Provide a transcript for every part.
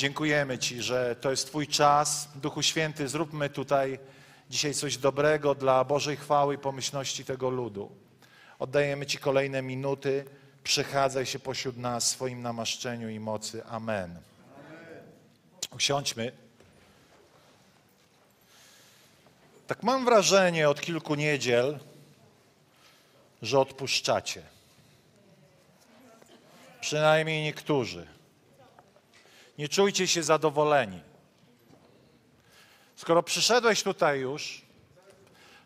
Dziękujemy Ci, że to jest Twój czas. Duchu Święty, zróbmy tutaj dzisiaj coś dobrego dla Bożej chwały i pomyślności tego ludu. Oddajemy Ci kolejne minuty. Przechadzaj się pośród nas w swoim namaszczeniu i mocy. Amen. Usiądźmy. Tak mam wrażenie od kilku niedziel, że odpuszczacie. Przynajmniej niektórzy. Nie czujcie się zadowoleni. Skoro przyszedłeś tutaj już,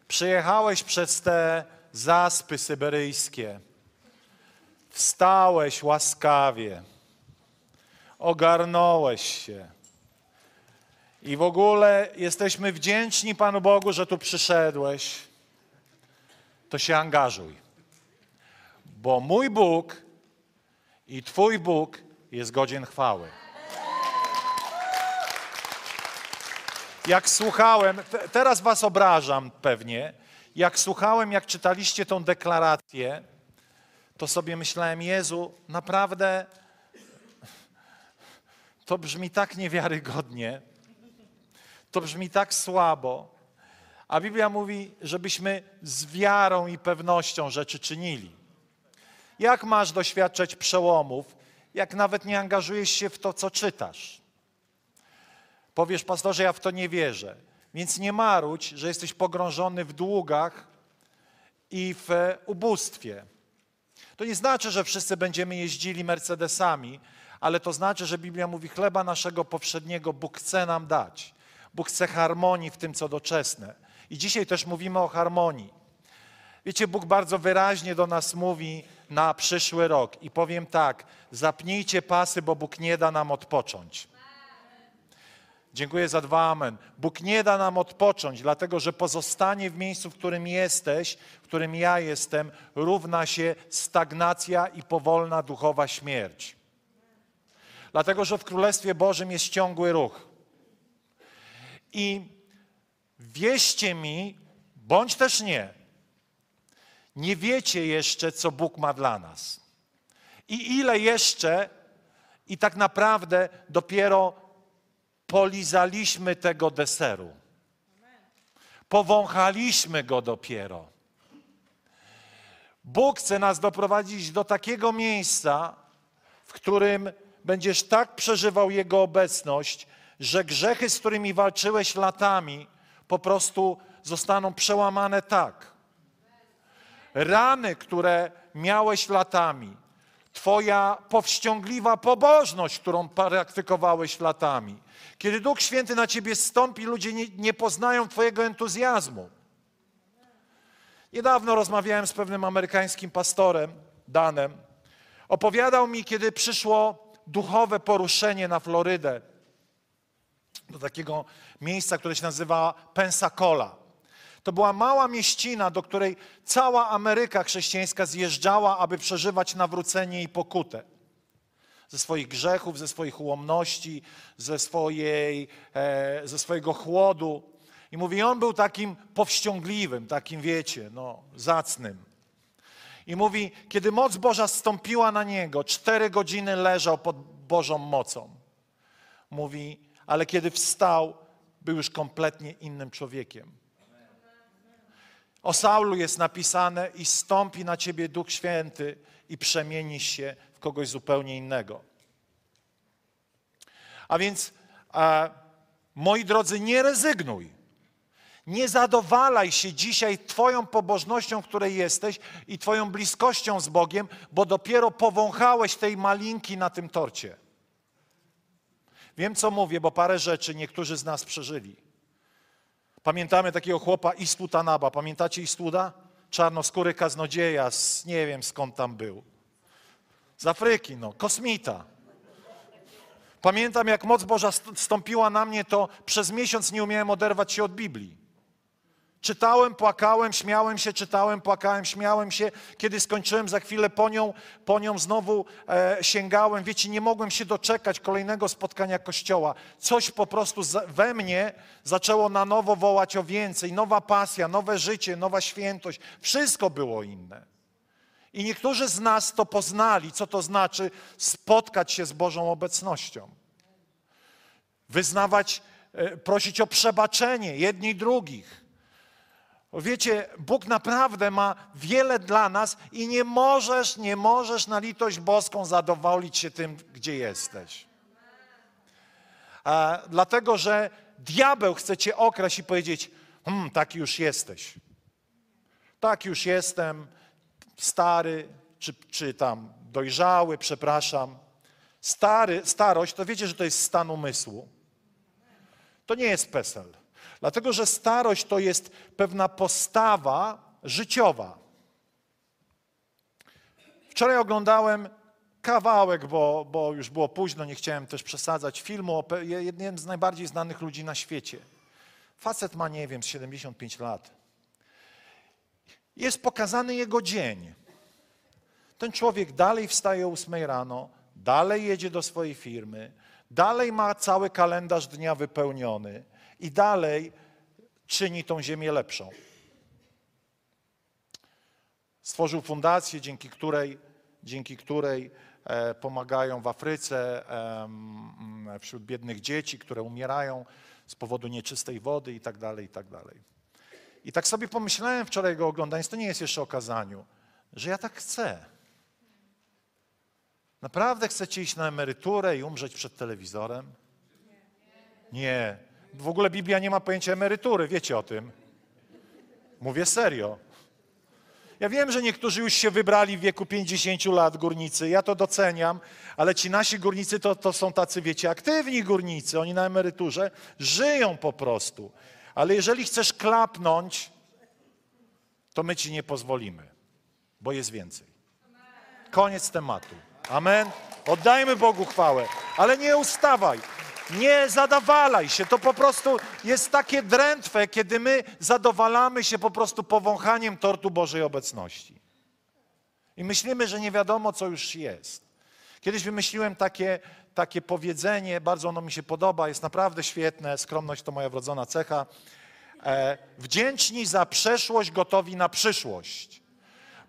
przyjechałeś przez te zaspy syberyjskie, wstałeś łaskawie, ogarnąłeś się. I w ogóle jesteśmy wdzięczni Panu Bogu, że tu przyszedłeś. To się angażuj. Bo mój Bóg i Twój Bóg jest godzien chwały. Jak słuchałem, te, teraz was obrażam pewnie, jak słuchałem, jak czytaliście tą deklarację, to sobie myślałem, Jezu, naprawdę to brzmi tak niewiarygodnie, to brzmi tak słabo, a Biblia mówi, żebyśmy z wiarą i pewnością rzeczy czynili. Jak masz doświadczać przełomów, jak nawet nie angażujesz się w to, co czytasz? Powiesz, pastorze, ja w to nie wierzę. Więc nie marudź, że jesteś pogrążony w długach i w ubóstwie. To nie znaczy, że wszyscy będziemy jeździli Mercedesami, ale to znaczy, że Biblia mówi, chleba naszego powszedniego Bóg chce nam dać. Bóg chce harmonii w tym, co doczesne. I dzisiaj też mówimy o harmonii. Wiecie, Bóg bardzo wyraźnie do nas mówi na przyszły rok. I powiem tak, zapnijcie pasy, bo Bóg nie da nam odpocząć. Dziękuję za dwa amen. Bóg nie da nam odpocząć, dlatego że pozostanie w miejscu, w którym jesteś, w którym ja jestem, równa się stagnacja i powolna duchowa śmierć. Dlatego, że w Królestwie Bożym jest ciągły ruch. I wieście mi, bądź też nie, nie wiecie jeszcze, co Bóg ma dla nas. I ile jeszcze, i tak naprawdę dopiero polizaliśmy tego deseru. Powąchaliśmy go dopiero. Bóg chce nas doprowadzić do takiego miejsca, w którym będziesz tak przeżywał Jego obecność, że grzechy, z którymi walczyłeś latami, po prostu zostaną przełamane tak. Rany, które miałeś latami, Twoja powściągliwa pobożność, którą praktykowałeś latami, kiedy Duch Święty na ciebie stąpi, ludzie nie, nie poznają Twojego entuzjazmu. Niedawno rozmawiałem z pewnym amerykańskim pastorem, Danem. Opowiadał mi, kiedy przyszło duchowe poruszenie na Florydę, do takiego miejsca, które się nazywa Pensacola. To była mała mieścina, do której cała Ameryka chrześcijańska zjeżdżała, aby przeżywać nawrócenie i pokutę ze swoich grzechów, ze swoich ułomności, ze, swojej, e, ze swojego chłodu. I mówi, on był takim powściągliwym, takim wiecie, no, zacnym. I mówi, kiedy moc Boża stąpiła na niego, cztery godziny leżał pod Bożą mocą. Mówi, ale kiedy wstał, był już kompletnie innym człowiekiem. O Saulu jest napisane i stąpi na ciebie Duch Święty i przemieni się kogoś zupełnie innego. A więc, moi drodzy, nie rezygnuj. Nie zadowalaj się dzisiaj Twoją pobożnością, w której jesteś i Twoją bliskością z Bogiem, bo dopiero powąchałeś tej malinki na tym torcie. Wiem, co mówię, bo parę rzeczy niektórzy z nas przeżyli. Pamiętamy takiego chłopa Istwutanaba. Pamiętacie Istwuda? Czarnoskóry kaznodzieja, z, nie wiem skąd tam był. Z Afryki, no, kosmita. Pamiętam, jak moc Boża stąpiła na mnie, to przez miesiąc nie umiałem oderwać się od Biblii. Czytałem, płakałem, śmiałem się, czytałem, płakałem, śmiałem się. Kiedy skończyłem, za chwilę po nią, po nią znowu e, sięgałem. Wiecie, nie mogłem się doczekać kolejnego spotkania Kościoła. Coś po prostu we mnie zaczęło na nowo wołać o więcej. Nowa pasja, nowe życie, nowa świętość. Wszystko było inne. I niektórzy z nas to poznali, co to znaczy spotkać się z Bożą obecnością. Wyznawać, e, prosić o przebaczenie jedni drugich. Wiecie, Bóg naprawdę ma wiele dla nas i nie możesz, nie możesz na litość boską zadowolić się tym, gdzie jesteś. A, dlatego, że diabeł chce cię okraść i powiedzieć, hmm, taki już jesteś. Tak już jestem, stary, czy, czy tam dojrzały, przepraszam. Stary, starość, to wiecie, że to jest stan umysłu. To nie jest PESEL. Dlatego, że starość to jest pewna postawa życiowa. Wczoraj oglądałem kawałek, bo, bo już było późno, nie chciałem też przesadzać, filmu o jednym z najbardziej znanych ludzi na świecie. Facet ma, nie wiem, 75 lat. Jest pokazany jego dzień. Ten człowiek dalej wstaje o 8 rano, dalej jedzie do swojej firmy, dalej ma cały kalendarz dnia wypełniony i dalej czyni tą ziemię lepszą. Stworzył fundację, dzięki której, dzięki której e, pomagają w Afryce wśród biednych dzieci, które umierają z powodu nieczystej wody i tak dalej, i tak. I tak sobie pomyślałem wczoraj go oglądając, to nie jest jeszcze o kazaniu, że ja tak chcę. Naprawdę chcecie iść na emeryturę i umrzeć przed telewizorem? Nie. W ogóle Biblia nie ma pojęcia emerytury, wiecie o tym. Mówię serio. Ja wiem, że niektórzy już się wybrali w wieku 50 lat, górnicy, ja to doceniam, ale ci nasi górnicy to, to są tacy, wiecie, aktywni górnicy, oni na emeryturze żyją po prostu. Ale jeżeli chcesz klapnąć, to my ci nie pozwolimy, bo jest więcej. Koniec tematu. Amen. Oddajmy Bogu chwałę, ale nie ustawaj. Nie zadawalaj się. To po prostu jest takie drętwe, kiedy my zadowalamy się po prostu powąchaniem tortu Bożej obecności. I myślimy, że nie wiadomo, co już jest. Kiedyś wymyśliłem takie, takie powiedzenie, bardzo ono mi się podoba, jest naprawdę świetne. Skromność to moja wrodzona cecha. E, wdzięczni za przeszłość, gotowi na przyszłość.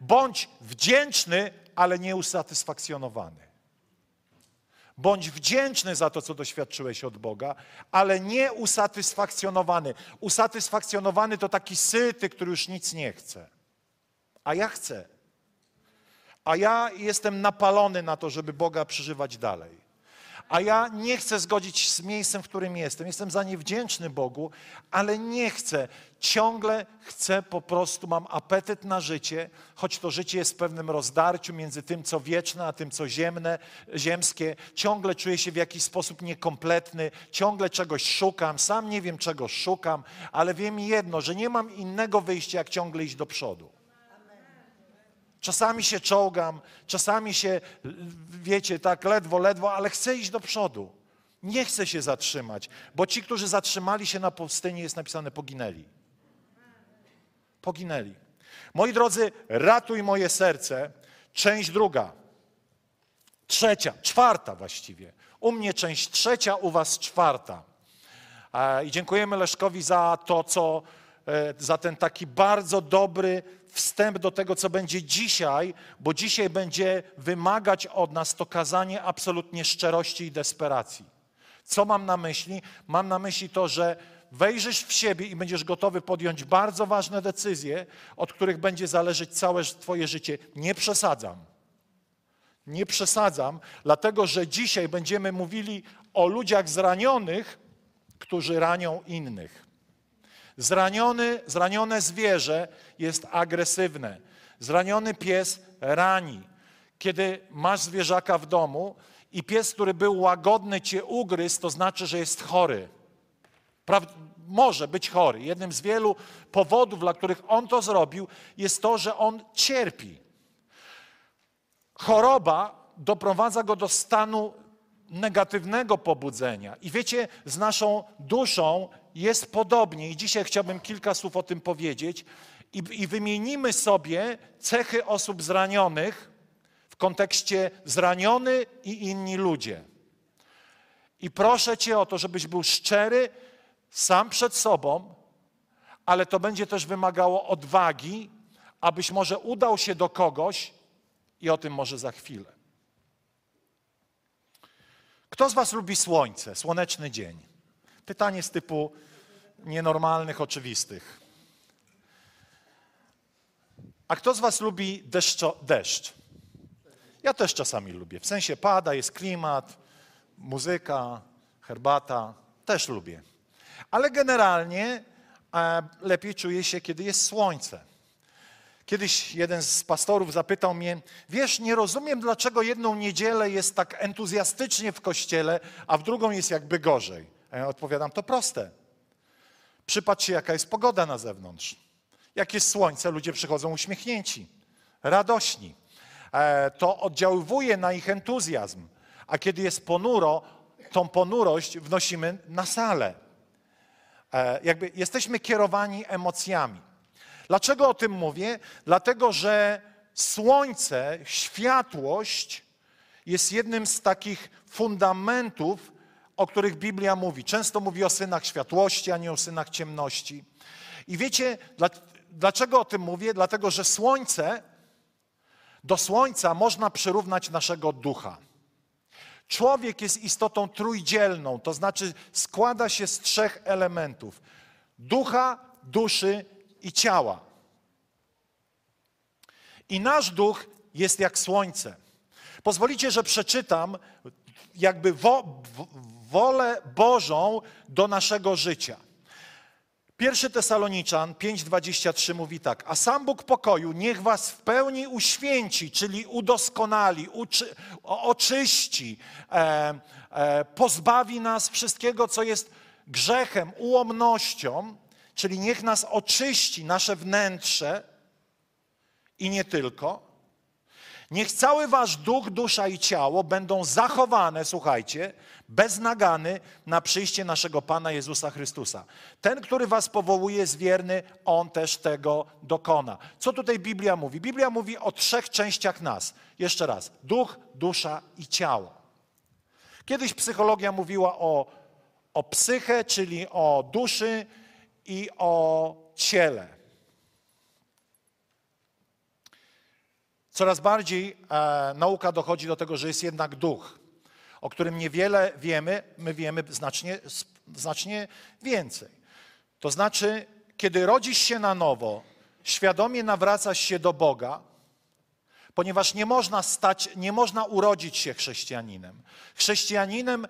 Bądź wdzięczny, ale nieusatysfakcjonowany. Bądź wdzięczny za to, co doświadczyłeś od Boga, ale nie usatysfakcjonowany. Usatysfakcjonowany to taki syty, który już nic nie chce. A ja chcę. A ja jestem napalony na to, żeby Boga przeżywać dalej a ja nie chcę zgodzić z miejscem, w którym jestem. Jestem za nie wdzięczny Bogu, ale nie chcę. Ciągle chcę po prostu, mam apetyt na życie, choć to życie jest w pewnym rozdarciu między tym, co wieczne, a tym, co ziemne, ziemskie. Ciągle czuję się w jakiś sposób niekompletny, ciągle czegoś szukam, sam nie wiem, czego szukam, ale wiem jedno, że nie mam innego wyjścia, jak ciągle iść do przodu. Czasami się czołgam, czasami się, wiecie, tak ledwo, ledwo, ale chcę iść do przodu. Nie chcę się zatrzymać, bo ci, którzy zatrzymali się na pustyni, jest napisane, poginęli. Poginęli. Moi drodzy, ratuj moje serce. Część druga. Trzecia, czwarta właściwie. U mnie część trzecia, u was czwarta. I dziękujemy Leszkowi za to, co, e, za ten taki bardzo dobry wstęp do tego, co będzie dzisiaj, bo dzisiaj będzie wymagać od nas to kazanie absolutnie szczerości i desperacji. Co mam na myśli? Mam na myśli to, że wejrzysz w siebie i będziesz gotowy podjąć bardzo ważne decyzje, od których będzie zależeć całe Twoje życie. Nie przesadzam. Nie przesadzam, dlatego że dzisiaj będziemy mówili o ludziach zranionych, którzy ranią innych. Zraniony, zranione zwierzę jest agresywne. Zraniony pies rani. Kiedy masz zwierzaka w domu i pies, który był łagodny, cię ugryzł, to znaczy, że jest chory. Praw może być chory. Jednym z wielu powodów, dla których on to zrobił, jest to, że on cierpi. Choroba doprowadza go do stanu negatywnego pobudzenia. I wiecie, z naszą duszą jest podobnie. I dzisiaj chciałbym kilka słów o tym powiedzieć. I, i wymienimy sobie cechy osób zranionych w kontekście zraniony i inni ludzie. I proszę Cię o to, żebyś był szczery sam przed sobą, ale to będzie też wymagało odwagi, abyś może udał się do kogoś i o tym może za chwilę. Kto z Was lubi słońce, słoneczny dzień? Pytanie z typu nienormalnych, oczywistych. A kto z Was lubi deszczo, deszcz? Ja też czasami lubię. W sensie pada, jest klimat, muzyka, herbata. Też lubię. Ale generalnie e, lepiej czuję się, kiedy jest słońce. Kiedyś jeden z pastorów zapytał mnie, wiesz, nie rozumiem, dlaczego jedną niedzielę jest tak entuzjastycznie w kościele, a w drugą jest jakby gorzej. A ja odpowiadam, to proste. Przypatrz się, jaka jest pogoda na zewnątrz. Jak jest słońce, ludzie przychodzą uśmiechnięci, radośni. E, to oddziaływuje na ich entuzjazm. A kiedy jest ponuro, tą ponurość wnosimy na salę. E, jakby jesteśmy kierowani emocjami. Dlaczego o tym mówię? Dlatego, że słońce, światłość jest jednym z takich fundamentów, o których Biblia mówi. Często mówi o synach światłości, a nie o synach ciemności. I wiecie, dlaczego o tym mówię? Dlatego, że słońce, do słońca można przyrównać naszego ducha. Człowiek jest istotą trójdzielną, to znaczy składa się z trzech elementów: ducha, duszy i ciała. I nasz duch jest jak słońce. Pozwolicie, że przeczytam jakby wo, wolę Bożą do naszego życia. Pierwszy Tesaloniczan 5:23 mówi tak: A sam Bóg pokoju niech was w pełni uświęci, czyli udoskonali, uczy, oczyści, e, e, pozbawi nas wszystkiego, co jest grzechem, ułomnością, czyli niech nas oczyści nasze wnętrze i nie tylko. Niech cały wasz duch, dusza i ciało będą zachowane, słuchajcie, bez nagany na przyjście naszego Pana Jezusa Chrystusa. Ten, który was powołuje, jest wierny, on też tego dokona. Co tutaj Biblia mówi? Biblia mówi o trzech częściach nas. Jeszcze raz: duch, dusza i ciało. Kiedyś psychologia mówiła o, o psyche, czyli o duszy i o ciele. Coraz bardziej e, nauka dochodzi do tego, że jest jednak duch, o którym niewiele wiemy, my wiemy znacznie, znacznie więcej. To znaczy, kiedy rodzisz się na nowo, świadomie nawracasz się do Boga, ponieważ nie można stać, nie można urodzić się chrześcijaninem. Chrześcijaninem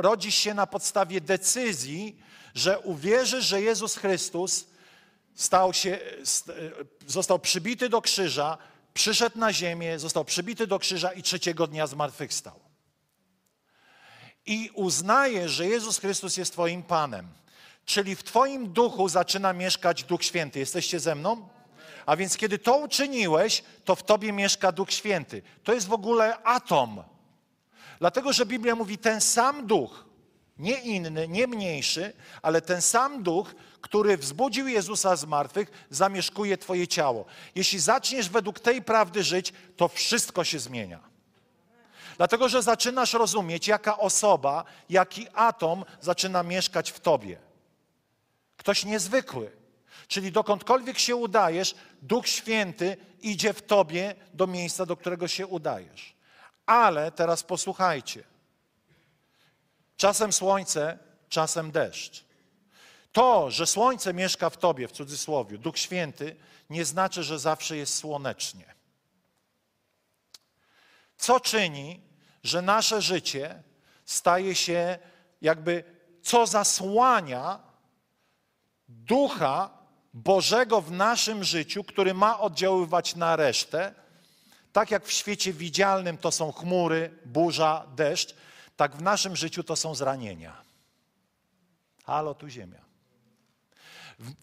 rodzi się na podstawie decyzji, że uwierzy, że Jezus Chrystus stał się, został przybity do krzyża, przyszedł na ziemię, został przybity do krzyża i trzeciego dnia zmartwychwstał. I uznajesz, że Jezus Chrystus jest Twoim Panem. Czyli w Twoim duchu zaczyna mieszkać Duch Święty. Jesteście ze mną? A więc kiedy to uczyniłeś, to w Tobie mieszka Duch Święty. To jest w ogóle atom. Dlatego, że Biblia mówi ten sam Duch, nie inny, nie mniejszy, ale ten sam duch, który wzbudził Jezusa z martwych, zamieszkuje Twoje ciało. Jeśli zaczniesz według tej prawdy żyć, to wszystko się zmienia. Dlatego, że zaczynasz rozumieć, jaka osoba, jaki atom zaczyna mieszkać w Tobie. Ktoś niezwykły. Czyli dokądkolwiek się udajesz, Duch Święty idzie w Tobie do miejsca, do którego się udajesz. Ale teraz posłuchajcie. Czasem słońce, czasem deszcz. To, że słońce mieszka w tobie, w cudzysłowie, Duch Święty, nie znaczy, że zawsze jest słonecznie. Co czyni, że nasze życie staje się jakby, co zasłania Ducha Bożego w naszym życiu, który ma oddziaływać na resztę, tak jak w świecie widzialnym to są chmury, burza, deszcz, tak w naszym życiu to są zranienia. Halo, tu ziemia.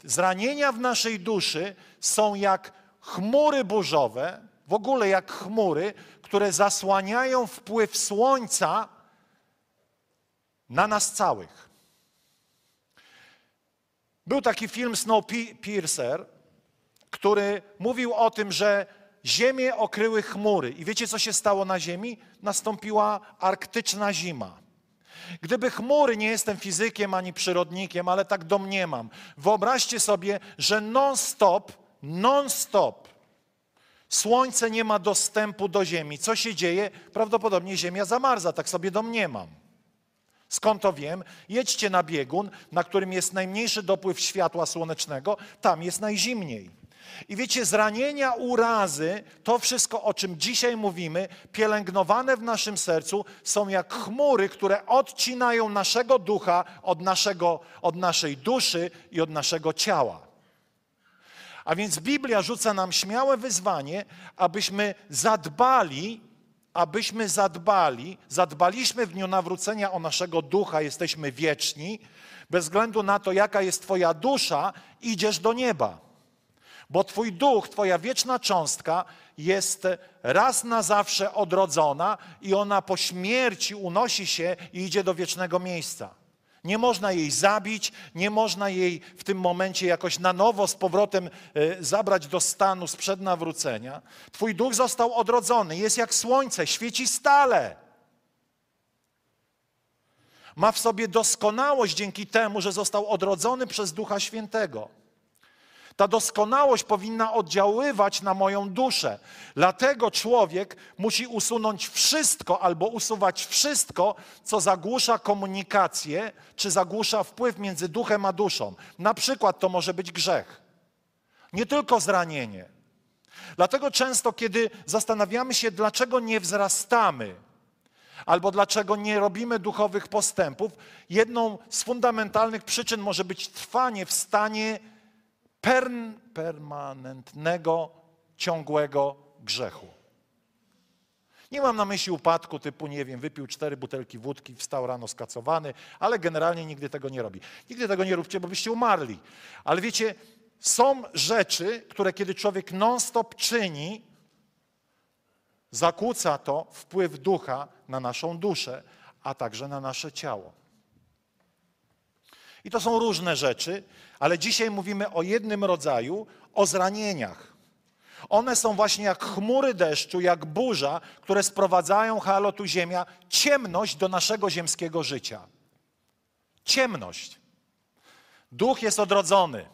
Zranienia w naszej duszy są jak chmury burzowe, w ogóle jak chmury, które zasłaniają wpływ słońca na nas całych. Był taki film Snowpiercer, który mówił o tym, że Ziemię okryły chmury. I wiecie, co się stało na Ziemi? Nastąpiła arktyczna zima. Gdyby chmury, nie jestem fizykiem ani przyrodnikiem, ale tak domniemam, wyobraźcie sobie, że non-stop, non-stop słońce nie ma dostępu do Ziemi. Co się dzieje? Prawdopodobnie Ziemia zamarza, tak sobie domniemam. Skąd to wiem? Jedźcie na biegun, na którym jest najmniejszy dopływ światła słonecznego, tam jest najzimniej. I wiecie, zranienia, urazy, to wszystko, o czym dzisiaj mówimy, pielęgnowane w naszym sercu, są jak chmury, które odcinają naszego ducha od, naszego, od naszej duszy i od naszego ciała. A więc Biblia rzuca nam śmiałe wyzwanie, abyśmy zadbali, abyśmy zadbali, zadbaliśmy w dniu nawrócenia o naszego ducha, jesteśmy wieczni, bez względu na to, jaka jest Twoja dusza, idziesz do nieba. Bo Twój duch, Twoja wieczna cząstka jest raz na zawsze odrodzona i ona po śmierci unosi się i idzie do wiecznego miejsca. Nie można jej zabić, nie można jej w tym momencie jakoś na nowo z powrotem e, zabrać do stanu sprzed nawrócenia. Twój duch został odrodzony, jest jak słońce, świeci stale. Ma w sobie doskonałość dzięki temu, że został odrodzony przez Ducha Świętego. Ta doskonałość powinna oddziaływać na moją duszę. Dlatego człowiek musi usunąć wszystko albo usuwać wszystko, co zagłusza komunikację, czy zagłusza wpływ między duchem a duszą. Na przykład to może być grzech. Nie tylko zranienie. Dlatego często, kiedy zastanawiamy się, dlaczego nie wzrastamy, albo dlaczego nie robimy duchowych postępów, jedną z fundamentalnych przyczyn może być trwanie w stanie per, permanentnego, ciągłego grzechu. Nie mam na myśli upadku typu, nie wiem, wypił cztery butelki wódki, wstał rano skacowany, ale generalnie nigdy tego nie robi. Nigdy tego nie róbcie, bo byście umarli. Ale wiecie, są rzeczy, które kiedy człowiek non-stop czyni, zakłóca to wpływ ducha na naszą duszę, a także na nasze ciało. I to są różne rzeczy, ale dzisiaj mówimy o jednym rodzaju, o zranieniach. One są właśnie jak chmury deszczu, jak burza, które sprowadzają, halo tu ziemia, ciemność do naszego ziemskiego życia. Ciemność. Duch jest odrodzony,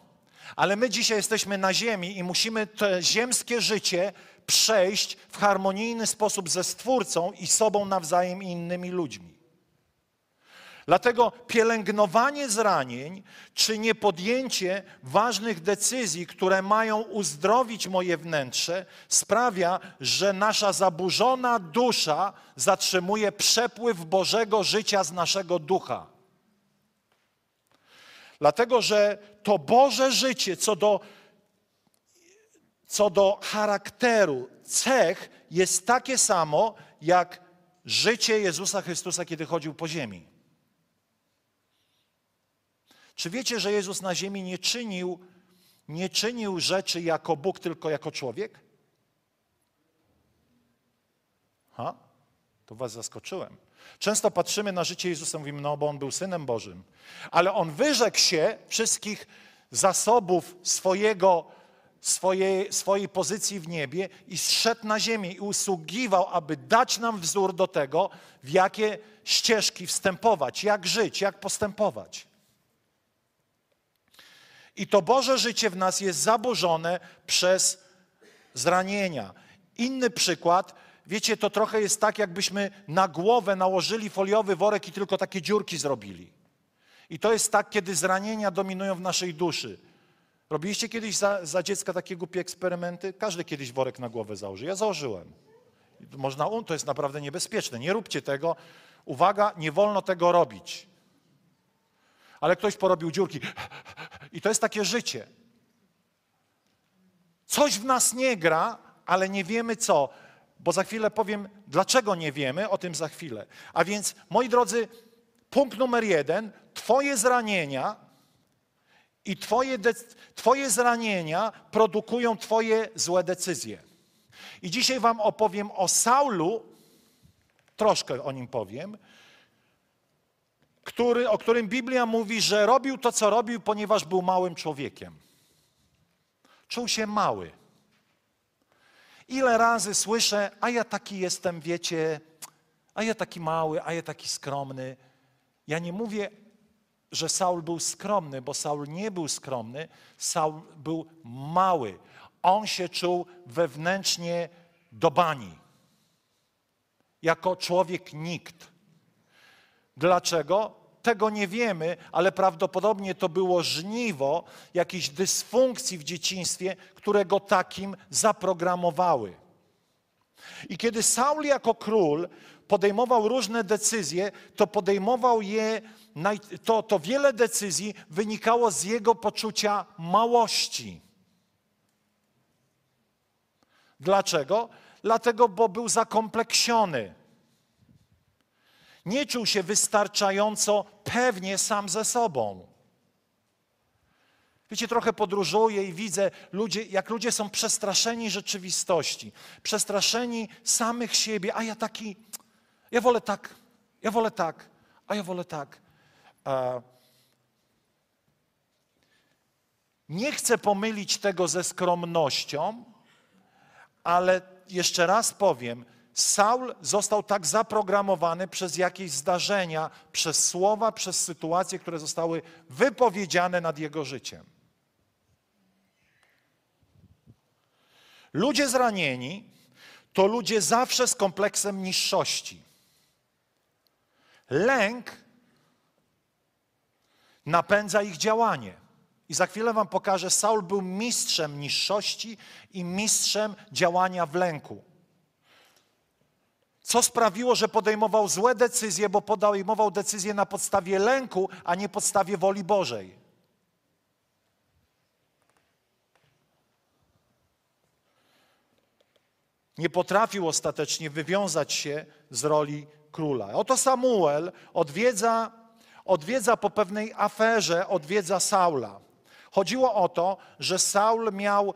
ale my dzisiaj jesteśmy na ziemi i musimy to ziemskie życie przejść w harmonijny sposób ze Stwórcą i sobą nawzajem i innymi ludźmi. Dlatego pielęgnowanie zranień, czy niepodjęcie ważnych decyzji, które mają uzdrowić moje wnętrze, sprawia, że nasza zaburzona dusza zatrzymuje przepływ Bożego życia z naszego ducha. Dlatego, że to Boże życie co do, co do charakteru, cech jest takie samo jak życie Jezusa Chrystusa, kiedy chodził po ziemi. Czy wiecie, że Jezus na ziemi nie czynił, nie czynił rzeczy jako Bóg, tylko jako człowiek? Ha? To was zaskoczyłem. Często patrzymy na życie Jezusa i mówimy, no bo On był Synem Bożym. Ale On wyrzekł się wszystkich zasobów swojego, swojej, swojej pozycji w niebie i zszedł na ziemię i usługiwał, aby dać nam wzór do tego, w jakie ścieżki wstępować, jak żyć, jak postępować. I to Boże życie w nas jest zaburzone przez zranienia. Inny przykład, wiecie, to trochę jest tak, jakbyśmy na głowę nałożyli foliowy worek i tylko takie dziurki zrobili. I to jest tak, kiedy zranienia dominują w naszej duszy. Robiliście kiedyś za, za dziecka takie głupie eksperymenty? Każdy kiedyś worek na głowę założy. Ja założyłem. Można, to jest naprawdę niebezpieczne. Nie róbcie tego. Uwaga, nie wolno tego robić ale ktoś porobił dziurki. I to jest takie życie. Coś w nas nie gra, ale nie wiemy co, bo za chwilę powiem, dlaczego nie wiemy, o tym za chwilę. A więc, moi drodzy, punkt numer jeden, Twoje zranienia i twoje, twoje zranienia produkują Twoje złe decyzje. I dzisiaj Wam opowiem o Saulu, troszkę o nim powiem, który, o którym Biblia mówi, że robił to, co robił, ponieważ był małym człowiekiem. Czuł się mały. Ile razy słyszę, a ja taki jestem, wiecie, a ja taki mały, a ja taki skromny. Ja nie mówię, że Saul był skromny, bo Saul nie był skromny, Saul był mały. On się czuł wewnętrznie do bani. Jako człowiek nikt. Dlaczego? Tego nie wiemy, ale prawdopodobnie to było żniwo jakiejś dysfunkcji w dzieciństwie, które go takim zaprogramowały. I kiedy Saul jako król podejmował różne decyzje, to podejmował je, to, to wiele decyzji wynikało z jego poczucia małości. Dlaczego? Dlatego, bo był zakompleksiony. Nie czuł się wystarczająco pewnie sam ze sobą. Wiecie, trochę podróżuję i widzę, ludzie, jak ludzie są przestraszeni rzeczywistości, przestraszeni samych siebie, a ja taki, ja wolę tak, ja wolę tak, a ja wolę tak. Nie chcę pomylić tego ze skromnością, ale jeszcze raz powiem, Saul został tak zaprogramowany przez jakieś zdarzenia, przez słowa, przez sytuacje, które zostały wypowiedziane nad jego życiem. Ludzie zranieni to ludzie zawsze z kompleksem niższości. Lęk napędza ich działanie. I za chwilę Wam pokażę, Saul był mistrzem niższości i mistrzem działania w lęku. Co sprawiło, że podejmował złe decyzje, bo podejmował decyzje na podstawie lęku, a nie podstawie woli Bożej. Nie potrafił ostatecznie wywiązać się z roli króla. Oto Samuel odwiedza, odwiedza po pewnej aferze, odwiedza Saula. Chodziło o to, że Saul miał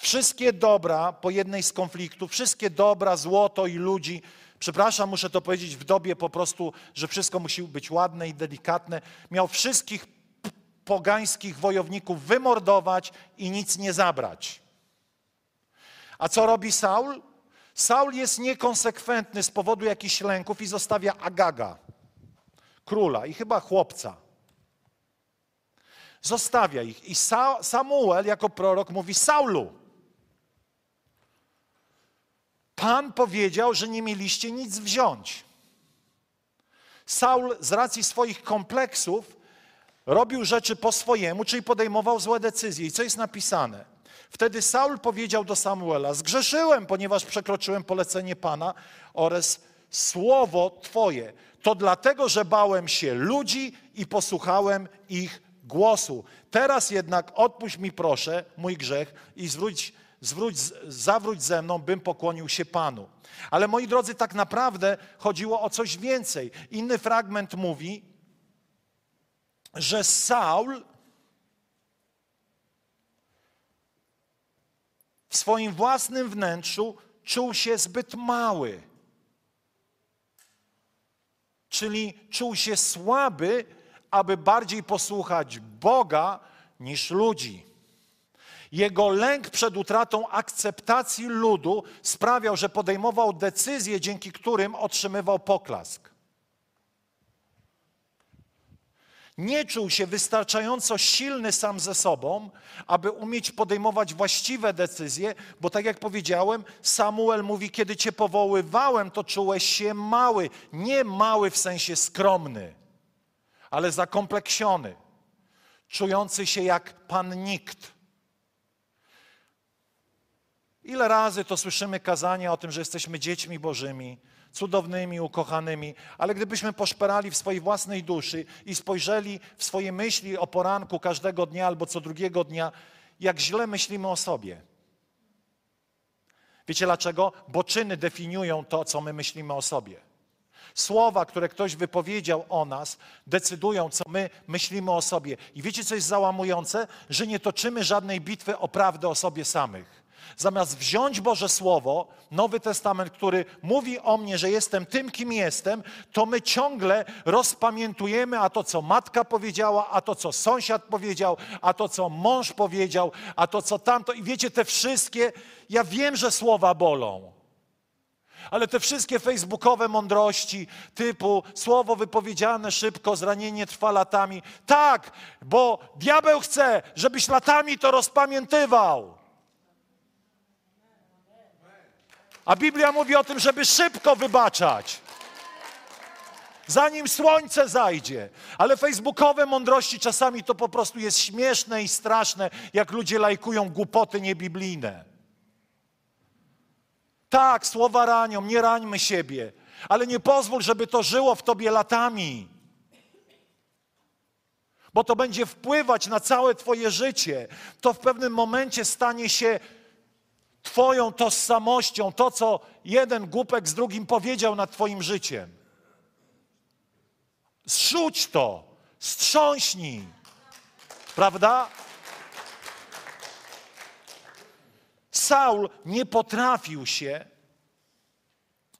wszystkie dobra po jednej z konfliktów, wszystkie dobra, złoto i ludzi. Przepraszam, muszę to powiedzieć w dobie po prostu, że wszystko musi być ładne i delikatne. Miał wszystkich pogańskich wojowników wymordować i nic nie zabrać. A co robi Saul? Saul jest niekonsekwentny z powodu jakichś lęków i zostawia Agaga, króla i chyba chłopca. Zostawia ich. I Samuel jako prorok mówi Saulu. Pan powiedział, że nie mieliście nic wziąć. Saul z racji swoich kompleksów robił rzeczy po swojemu, czyli podejmował złe decyzje. I co jest napisane? Wtedy Saul powiedział do Samuela: Zgrzeszyłem, ponieważ przekroczyłem polecenie Pana oraz słowo Twoje. To dlatego, że bałem się ludzi i posłuchałem ich głosu. Teraz jednak odpuść mi proszę mój grzech i zwróć, zwróć, zawróć ze mną, bym pokłonił się Panu. Ale moi drodzy, tak naprawdę chodziło o coś więcej. Inny fragment mówi, że Saul w swoim własnym wnętrzu czuł się zbyt mały. Czyli czuł się słaby, aby bardziej posłuchać Boga niż ludzi. Jego lęk przed utratą akceptacji ludu sprawiał, że podejmował decyzje, dzięki którym otrzymywał poklask. nie czuł się wystarczająco silny sam ze sobą, aby umieć podejmować właściwe decyzje, bo tak jak powiedziałem, Samuel mówi, kiedy cię powoływałem, to czułeś się mały. Nie mały w sensie skromny, ale zakompleksiony, czujący się jak pan nikt. Ile razy to słyszymy kazania o tym, że jesteśmy dziećmi Bożymi, cudownymi, ukochanymi, ale gdybyśmy poszperali w swojej własnej duszy i spojrzeli w swoje myśli o poranku każdego dnia albo co drugiego dnia, jak źle myślimy o sobie. Wiecie dlaczego? Bo czyny definiują to, co my myślimy o sobie. Słowa, które ktoś wypowiedział o nas, decydują, co my myślimy o sobie. I wiecie, co jest załamujące? Że nie toczymy żadnej bitwy o prawdę o sobie samych Zamiast wziąć Boże Słowo, Nowy Testament, który mówi o mnie, że jestem tym, kim jestem, to my ciągle rozpamiętujemy, a to, co matka powiedziała, a to, co sąsiad powiedział, a to, co mąż powiedział, a to, co tamto. I wiecie, te wszystkie, ja wiem, że słowa bolą. Ale te wszystkie facebookowe mądrości typu słowo wypowiedziane szybko, zranienie trwa latami. Tak, bo diabeł chce, żebyś latami to rozpamiętywał. A Biblia mówi o tym, żeby szybko wybaczać. Zanim słońce zajdzie. Ale facebookowe mądrości czasami to po prostu jest śmieszne i straszne, jak ludzie lajkują głupoty niebiblijne. Tak, słowa ranią, nie rańmy siebie, ale nie pozwól, żeby to żyło w tobie latami. Bo to będzie wpływać na całe Twoje życie. To w pewnym momencie stanie się Twoją tożsamością, to co jeden głupek z drugim powiedział nad Twoim życiem. Zrzuć to, strząśnij. Prawda? Saul nie potrafił się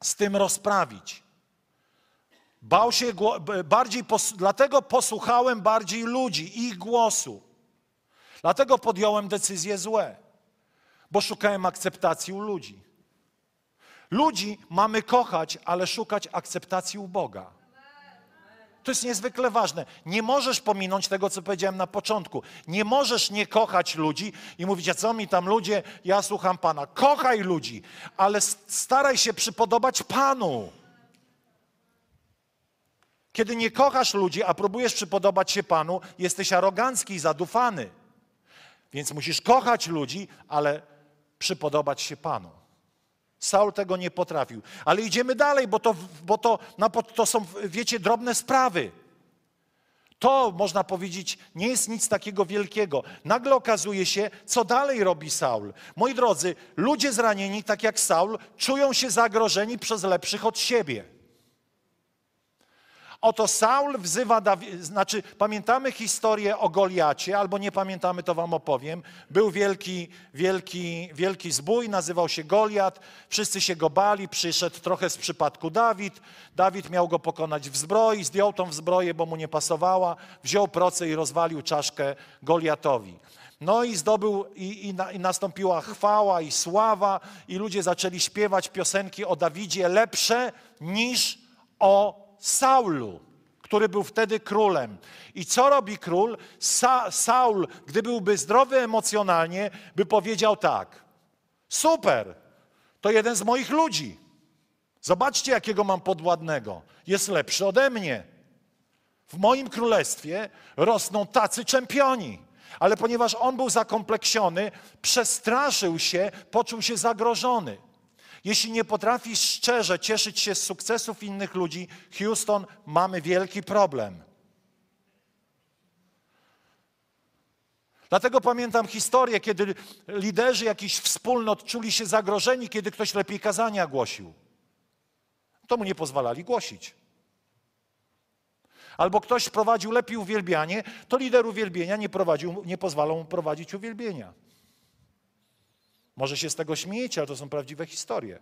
z tym rozprawić. Bał się bardziej, dlatego posłuchałem bardziej ludzi, ich głosu. Dlatego podjąłem decyzje złe, bo szukałem akceptacji u ludzi. Ludzi mamy kochać, ale szukać akceptacji u Boga. To jest niezwykle ważne. Nie możesz pominąć tego, co powiedziałem na początku. Nie możesz nie kochać ludzi i mówić, a co mi tam ludzie, ja słucham Pana. Kochaj ludzi, ale staraj się przypodobać Panu. Kiedy nie kochasz ludzi, a próbujesz przypodobać się Panu, jesteś arogancki i zadufany. Więc musisz kochać ludzi, ale przypodobać się Panu. Saul tego nie potrafił. Ale idziemy dalej, bo to, bo to, to są, wiecie, drobne sprawy. To, można powiedzieć, nie jest nic takiego wielkiego. Nagle okazuje się, co dalej robi Saul. Moi drodzy, ludzie zranieni, tak jak Saul, czują się zagrożeni przez lepszych od siebie. Oto Saul wzywa, Dawi- znaczy pamiętamy historię o Goliacie, albo nie pamiętamy, to wam opowiem. Był wielki, wielki, wielki zbój, nazywał się Goliat, wszyscy się go bali, przyszedł trochę z przypadku Dawid. Dawid miał go pokonać w zbroi, zdjął tą zbroję, bo mu nie pasowała, wziął proce i rozwalił czaszkę Goliatowi. No i zdobył, i, i, na, i, nastąpiła chwała i sława, i ludzie zaczęli śpiewać piosenki o Dawidzie lepsze niż o Saulu, który był wtedy królem. I co robi król? Sa Saul, gdy byłby zdrowy emocjonalnie, by powiedział tak: Super, to jeden z moich ludzi. Zobaczcie, jakiego mam podładnego. Jest lepszy ode mnie. W moim królestwie rosną tacy czempioni. Ale ponieważ on był zakompleksiony, przestraszył się, poczuł się zagrożony. Jeśli nie potrafisz szczerze cieszyć się z sukcesów innych ludzi, Houston, mamy wielki problem. Dlatego pamiętam historię, kiedy liderzy jakichś wspólnot czuli się zagrożeni, kiedy ktoś lepiej kazania głosił. To mu nie pozwalali głosić. Albo ktoś prowadził lepiej uwielbianie, to lider uwielbienia nie, prowadził, nie pozwalał mu prowadzić uwielbienia. Może się z tego śmiejecie, ale to są prawdziwe historie.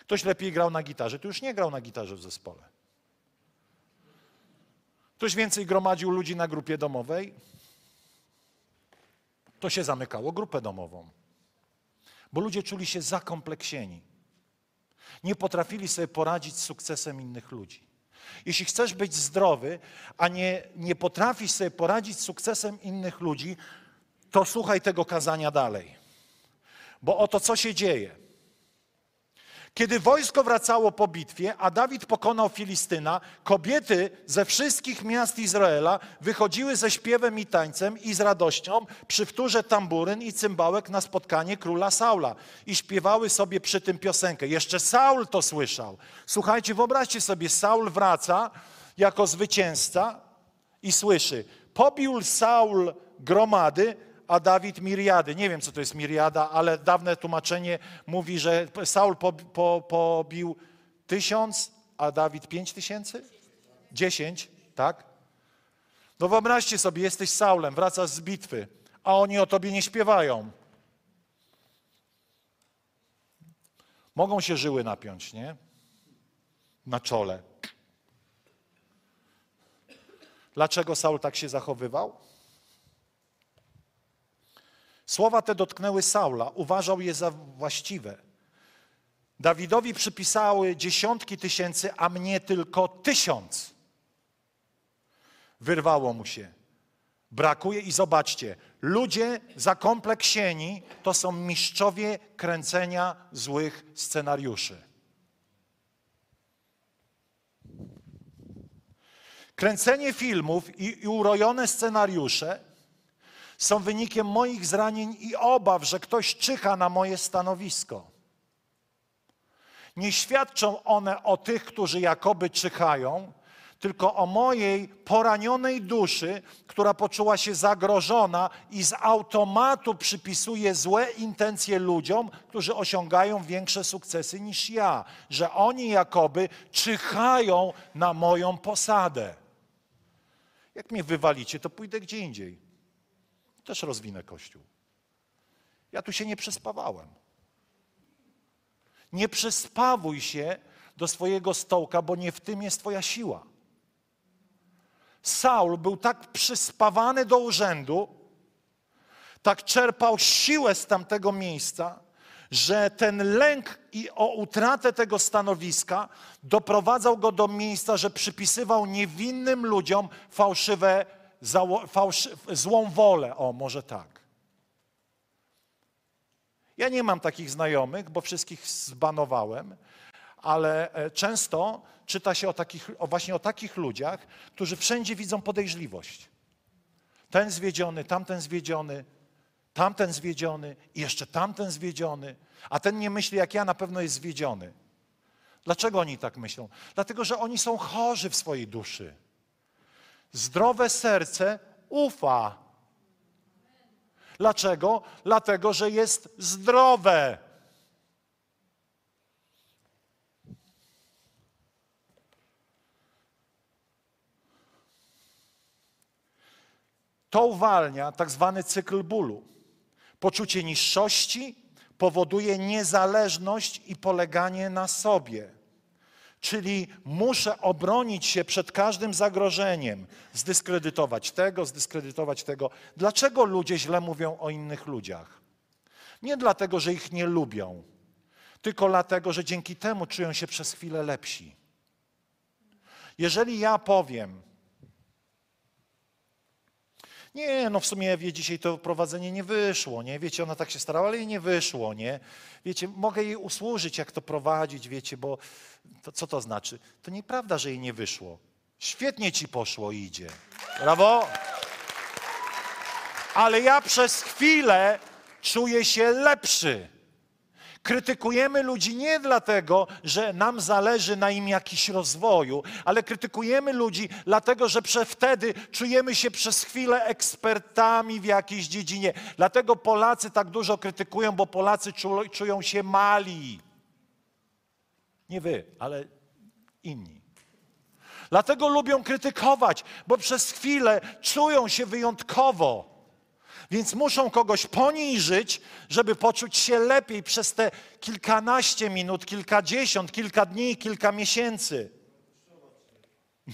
Ktoś lepiej grał na gitarze, to już nie grał na gitarze w zespole. Ktoś więcej gromadził ludzi na grupie domowej, to się zamykało grupę domową. Bo ludzie czuli się zakompleksieni. Nie potrafili sobie poradzić z sukcesem innych ludzi. Jeśli chcesz być zdrowy, a nie, nie potrafisz sobie poradzić z sukcesem innych ludzi, to słuchaj tego kazania dalej. Bo oto co się dzieje. Kiedy wojsko wracało po bitwie, a Dawid pokonał Filistyna, kobiety ze wszystkich miast Izraela wychodziły ze śpiewem i tańcem i z radością przy wtórze tamburyn i cymbałek na spotkanie króla Saula i śpiewały sobie przy tym piosenkę. Jeszcze Saul to słyszał. Słuchajcie, wyobraźcie sobie, Saul wraca jako zwycięzca i słyszy: Pobił Saul gromady, a Dawid Miriady. Nie wiem, co to jest Miriada, ale dawne tłumaczenie mówi, że Saul po, po, pobił tysiąc, a Dawid pięć tysięcy? Dziesięć, tak? No wyobraźcie sobie, jesteś Saulem, wracasz z bitwy, a oni o tobie nie śpiewają. Mogą się żyły napiąć, nie? Na czole. Dlaczego Saul tak się zachowywał? Słowa te dotknęły Saula, uważał je za właściwe. Dawidowi przypisały dziesiątki tysięcy, a mnie tylko tysiąc. Wyrwało mu się. Brakuje i zobaczcie, ludzie zakompleksieni to są mistrzowie kręcenia złych scenariuszy. Kręcenie filmów i, i urojone scenariusze są wynikiem moich zranień i obaw, że ktoś czyha na moje stanowisko. Nie świadczą one o tych, którzy jakoby czyhają, tylko o mojej poranionej duszy, która poczuła się zagrożona i z automatu przypisuje złe intencje ludziom, którzy osiągają większe sukcesy niż ja, że oni jakoby czyhają na moją posadę. Jak mnie wywalicie, to pójdę gdzie indziej. Też rozwinę kościół. Ja tu się nie przespawałem. Nie przyspawuj się do swojego stołka, bo nie w tym jest Twoja siła. Saul był tak przyspawany do urzędu, tak czerpał siłę z tamtego miejsca, że ten lęk i o utratę tego stanowiska doprowadzał go do miejsca, że przypisywał niewinnym ludziom fałszywe, fałszy, złą wolę. O, może tak. Ja nie mam takich znajomych, bo wszystkich zbanowałem, ale e, często czyta się o, takich, o właśnie o takich ludziach, którzy wszędzie widzą podejrzliwość. Ten zwiedziony, tamten zwiedziony, tamten zwiedziony i jeszcze tamten zwiedziony, a ten nie myśli jak ja, na pewno jest zwiedziony. Dlaczego oni tak myślą? Dlatego, że oni są chorzy w swojej duszy. Zdrowe serce ufa. Dlaczego? Dlatego, że jest zdrowe. To uwalnia tak zwany cykl bólu. Poczucie niższości powoduje niezależność i poleganie na sobie. Czyli muszę obronić się przed każdym zagrożeniem, zdyskredytować tego, zdyskredytować tego. Dlaczego ludzie źle mówią o innych ludziach? Nie dlatego, że ich nie lubią, tylko dlatego, że dzięki temu czują się przez chwilę lepsi. Jeżeli ja powiem, nie, no w sumie wie, dzisiaj to prowadzenie nie wyszło, nie? Wiecie, ona tak się starała, ale jej nie wyszło, nie? Wiecie, mogę jej usłużyć, jak to prowadzić, wiecie, bo to, co to znaczy? To nieprawda, że jej nie wyszło. Świetnie ci poszło i idzie. Brawo! Ale ja przez chwilę czuję się lepszy. Krytykujemy ludzi nie dlatego, że nam zależy na im jakiś rozwoju, ale krytykujemy ludzi dlatego, że wtedy czujemy się przez chwilę ekspertami w jakiejś dziedzinie. Dlatego Polacy tak dużo krytykują, bo Polacy czują się mali. Nie wy, ale inni. Dlatego lubią krytykować, bo przez chwilę czują się wyjątkowo. Więc muszą kogoś poniżyć, żeby poczuć się lepiej przez te kilkanaście minut, kilkadziesiąt, kilka dni, kilka miesięcy.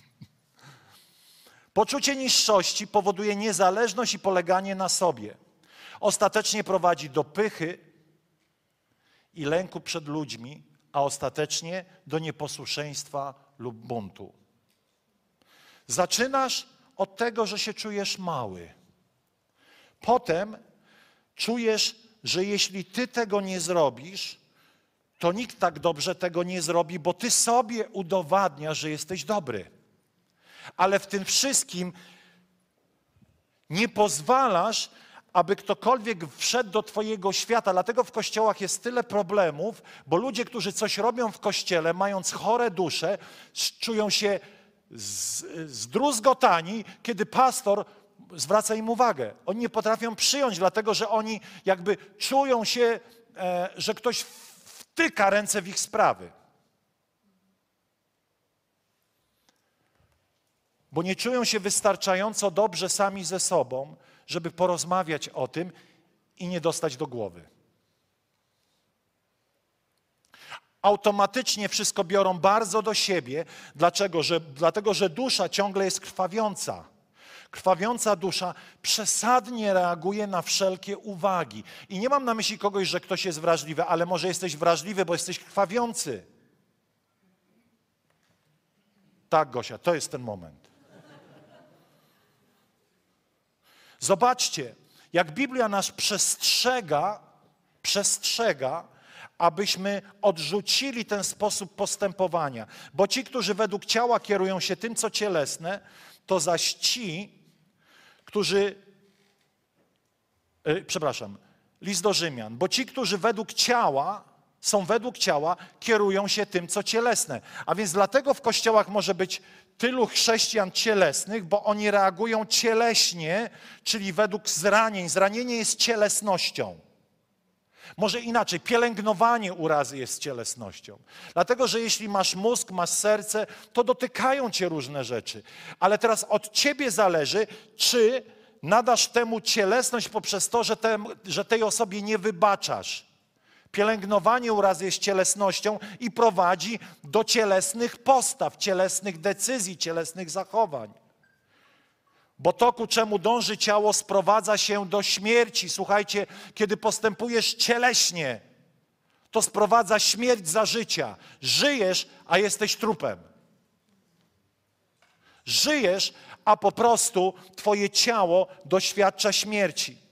Poczucie niższości powoduje niezależność i poleganie na sobie. Ostatecznie prowadzi do pychy i lęku przed ludźmi, a ostatecznie do nieposłuszeństwa lub buntu. Zaczynasz od tego, że się czujesz mały. Potem czujesz, że jeśli ty tego nie zrobisz, to nikt tak dobrze tego nie zrobi, bo ty sobie udowadniasz, że jesteś dobry. Ale w tym wszystkim nie pozwalasz, aby ktokolwiek wszedł do Twojego świata. Dlatego w kościołach jest tyle problemów, bo ludzie, którzy coś robią w kościele, mając chore dusze, czują się zdruzgotani, kiedy pastor zwraca im uwagę. Oni nie potrafią przyjąć, dlatego że oni jakby czują się, e, że ktoś wtyka ręce w ich sprawy. Bo nie czują się wystarczająco dobrze sami ze sobą, żeby porozmawiać o tym i nie dostać do głowy. automatycznie wszystko biorą bardzo do siebie. Dlaczego? Że, dlatego, że dusza ciągle jest krwawiąca. Krwawiąca dusza przesadnie reaguje na wszelkie uwagi. I nie mam na myśli kogoś, że ktoś jest wrażliwy, ale może jesteś wrażliwy, bo jesteś krwawiący. Tak, Gosia, to jest ten moment. Zobaczcie, jak Biblia nas przestrzega, przestrzega, abyśmy odrzucili ten sposób postępowania. Bo ci, którzy według ciała kierują się tym, co cielesne, to zaś ci, którzy, yy, przepraszam, list do Rzymian, bo ci, którzy według ciała są według ciała, kierują się tym, co cielesne. A więc dlatego w kościołach może być tylu chrześcijan cielesnych, bo oni reagują cieleśnie, czyli według zranień. Zranienie jest cielesnością. Może inaczej, pielęgnowanie urazy jest cielesnością. Dlatego, że jeśli masz mózg, masz serce, to dotykają cię różne rzeczy. Ale teraz od ciebie zależy, czy nadasz temu cielesność poprzez to, że, te, że tej osobie nie wybaczasz. Pielęgnowanie urazy jest cielesnością i prowadzi do cielesnych postaw, cielesnych decyzji, cielesnych zachowań. Bo to, ku czemu dąży ciało, sprowadza się do śmierci. Słuchajcie, kiedy postępujesz cieleśnie, to sprowadza śmierć za życia. Żyjesz, a jesteś trupem. Żyjesz, a po prostu Twoje ciało doświadcza śmierci.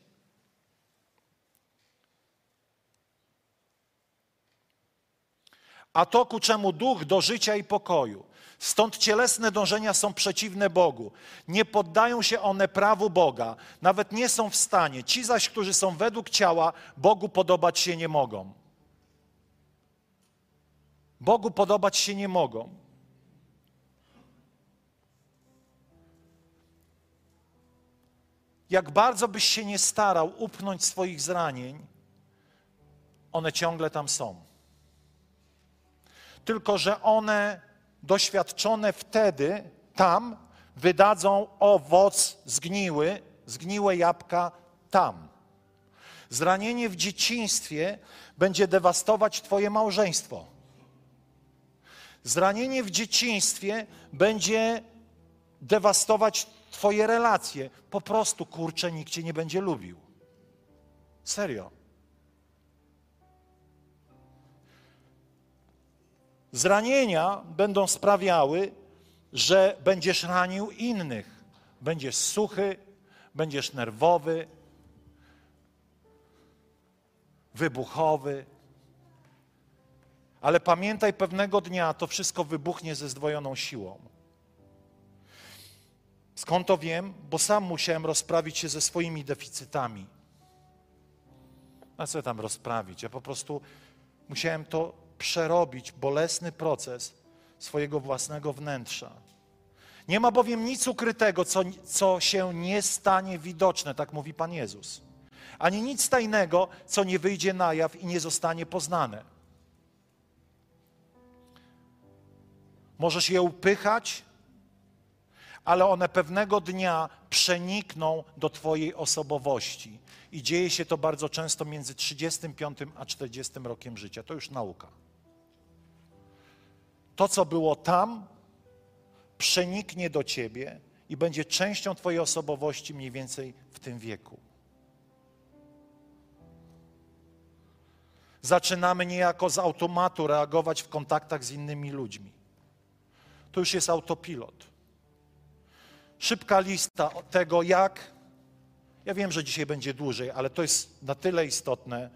A to, ku czemu duch do życia i pokoju. Stąd cielesne dążenia są przeciwne Bogu. Nie poddają się one prawu Boga, nawet nie są w stanie. Ci zaś, którzy są według ciała, Bogu podobać się nie mogą. Bogu podobać się nie mogą. Jak bardzo byś się nie starał upchnąć swoich zranień, one ciągle tam są. Tylko, że one doświadczone wtedy tam wydadzą owoc zgniły, zgniłe jabłka tam. Zranienie w dzieciństwie będzie dewastować Twoje małżeństwo. Zranienie w dzieciństwie będzie dewastować Twoje relacje. Po prostu, kurczę, nikt Cię nie będzie lubił. Serio. Zranienia będą sprawiały, że będziesz ranił innych. Będziesz suchy, będziesz nerwowy, wybuchowy. Ale pamiętaj, pewnego dnia to wszystko wybuchnie ze zdwojoną siłą. Skąd to wiem? Bo sam musiałem rozprawić się ze swoimi deficytami. A co tam rozprawić? Ja po prostu musiałem to przerobić bolesny proces swojego własnego wnętrza. Nie ma bowiem nic ukrytego, co, co się nie stanie widoczne, tak mówi Pan Jezus. Ani nic tajnego, co nie wyjdzie na jaw i nie zostanie poznane. Możesz je upychać, ale one pewnego dnia przenikną do Twojej osobowości. I dzieje się to bardzo często między 35 a 40 rokiem życia. To już nauka. To, co było tam, przeniknie do ciebie i będzie częścią Twojej osobowości mniej więcej w tym wieku. Zaczynamy niejako z automatu reagować w kontaktach z innymi ludźmi. To już jest autopilot. Szybka lista tego, jak. Ja wiem, że dzisiaj będzie dłużej, ale to jest na tyle istotne,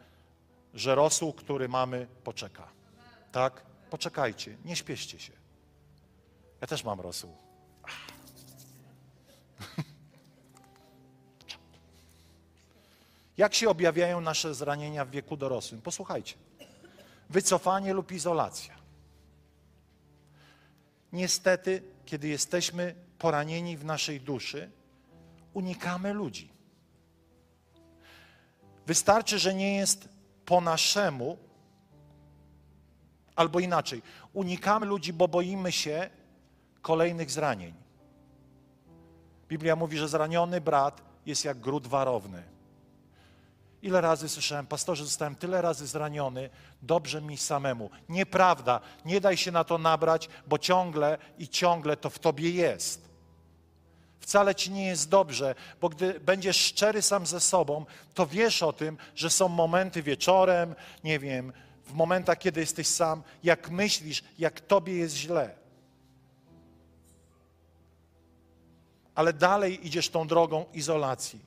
że rosół, który mamy, poczeka. Tak? Poczekajcie, nie śpieszcie się. Ja też mam rosół. Jak się objawiają nasze zranienia w wieku dorosłym? Posłuchajcie. Wycofanie lub izolacja. Niestety, kiedy jesteśmy poranieni w naszej duszy, unikamy ludzi. Wystarczy, że nie jest po naszemu, Albo inaczej, unikamy ludzi, bo boimy się kolejnych zranień. Biblia mówi, że zraniony brat jest jak gród warowny. Ile razy słyszałem, pastorze, zostałem tyle razy zraniony, dobrze mi samemu. Nieprawda, nie daj się na to nabrać, bo ciągle i ciągle to w tobie jest. Wcale ci nie jest dobrze, bo gdy będziesz szczery sam ze sobą, to wiesz o tym, że są momenty wieczorem, nie wiem, w momentach, kiedy jesteś sam, jak myślisz, jak tobie jest źle. Ale dalej idziesz tą drogą izolacji,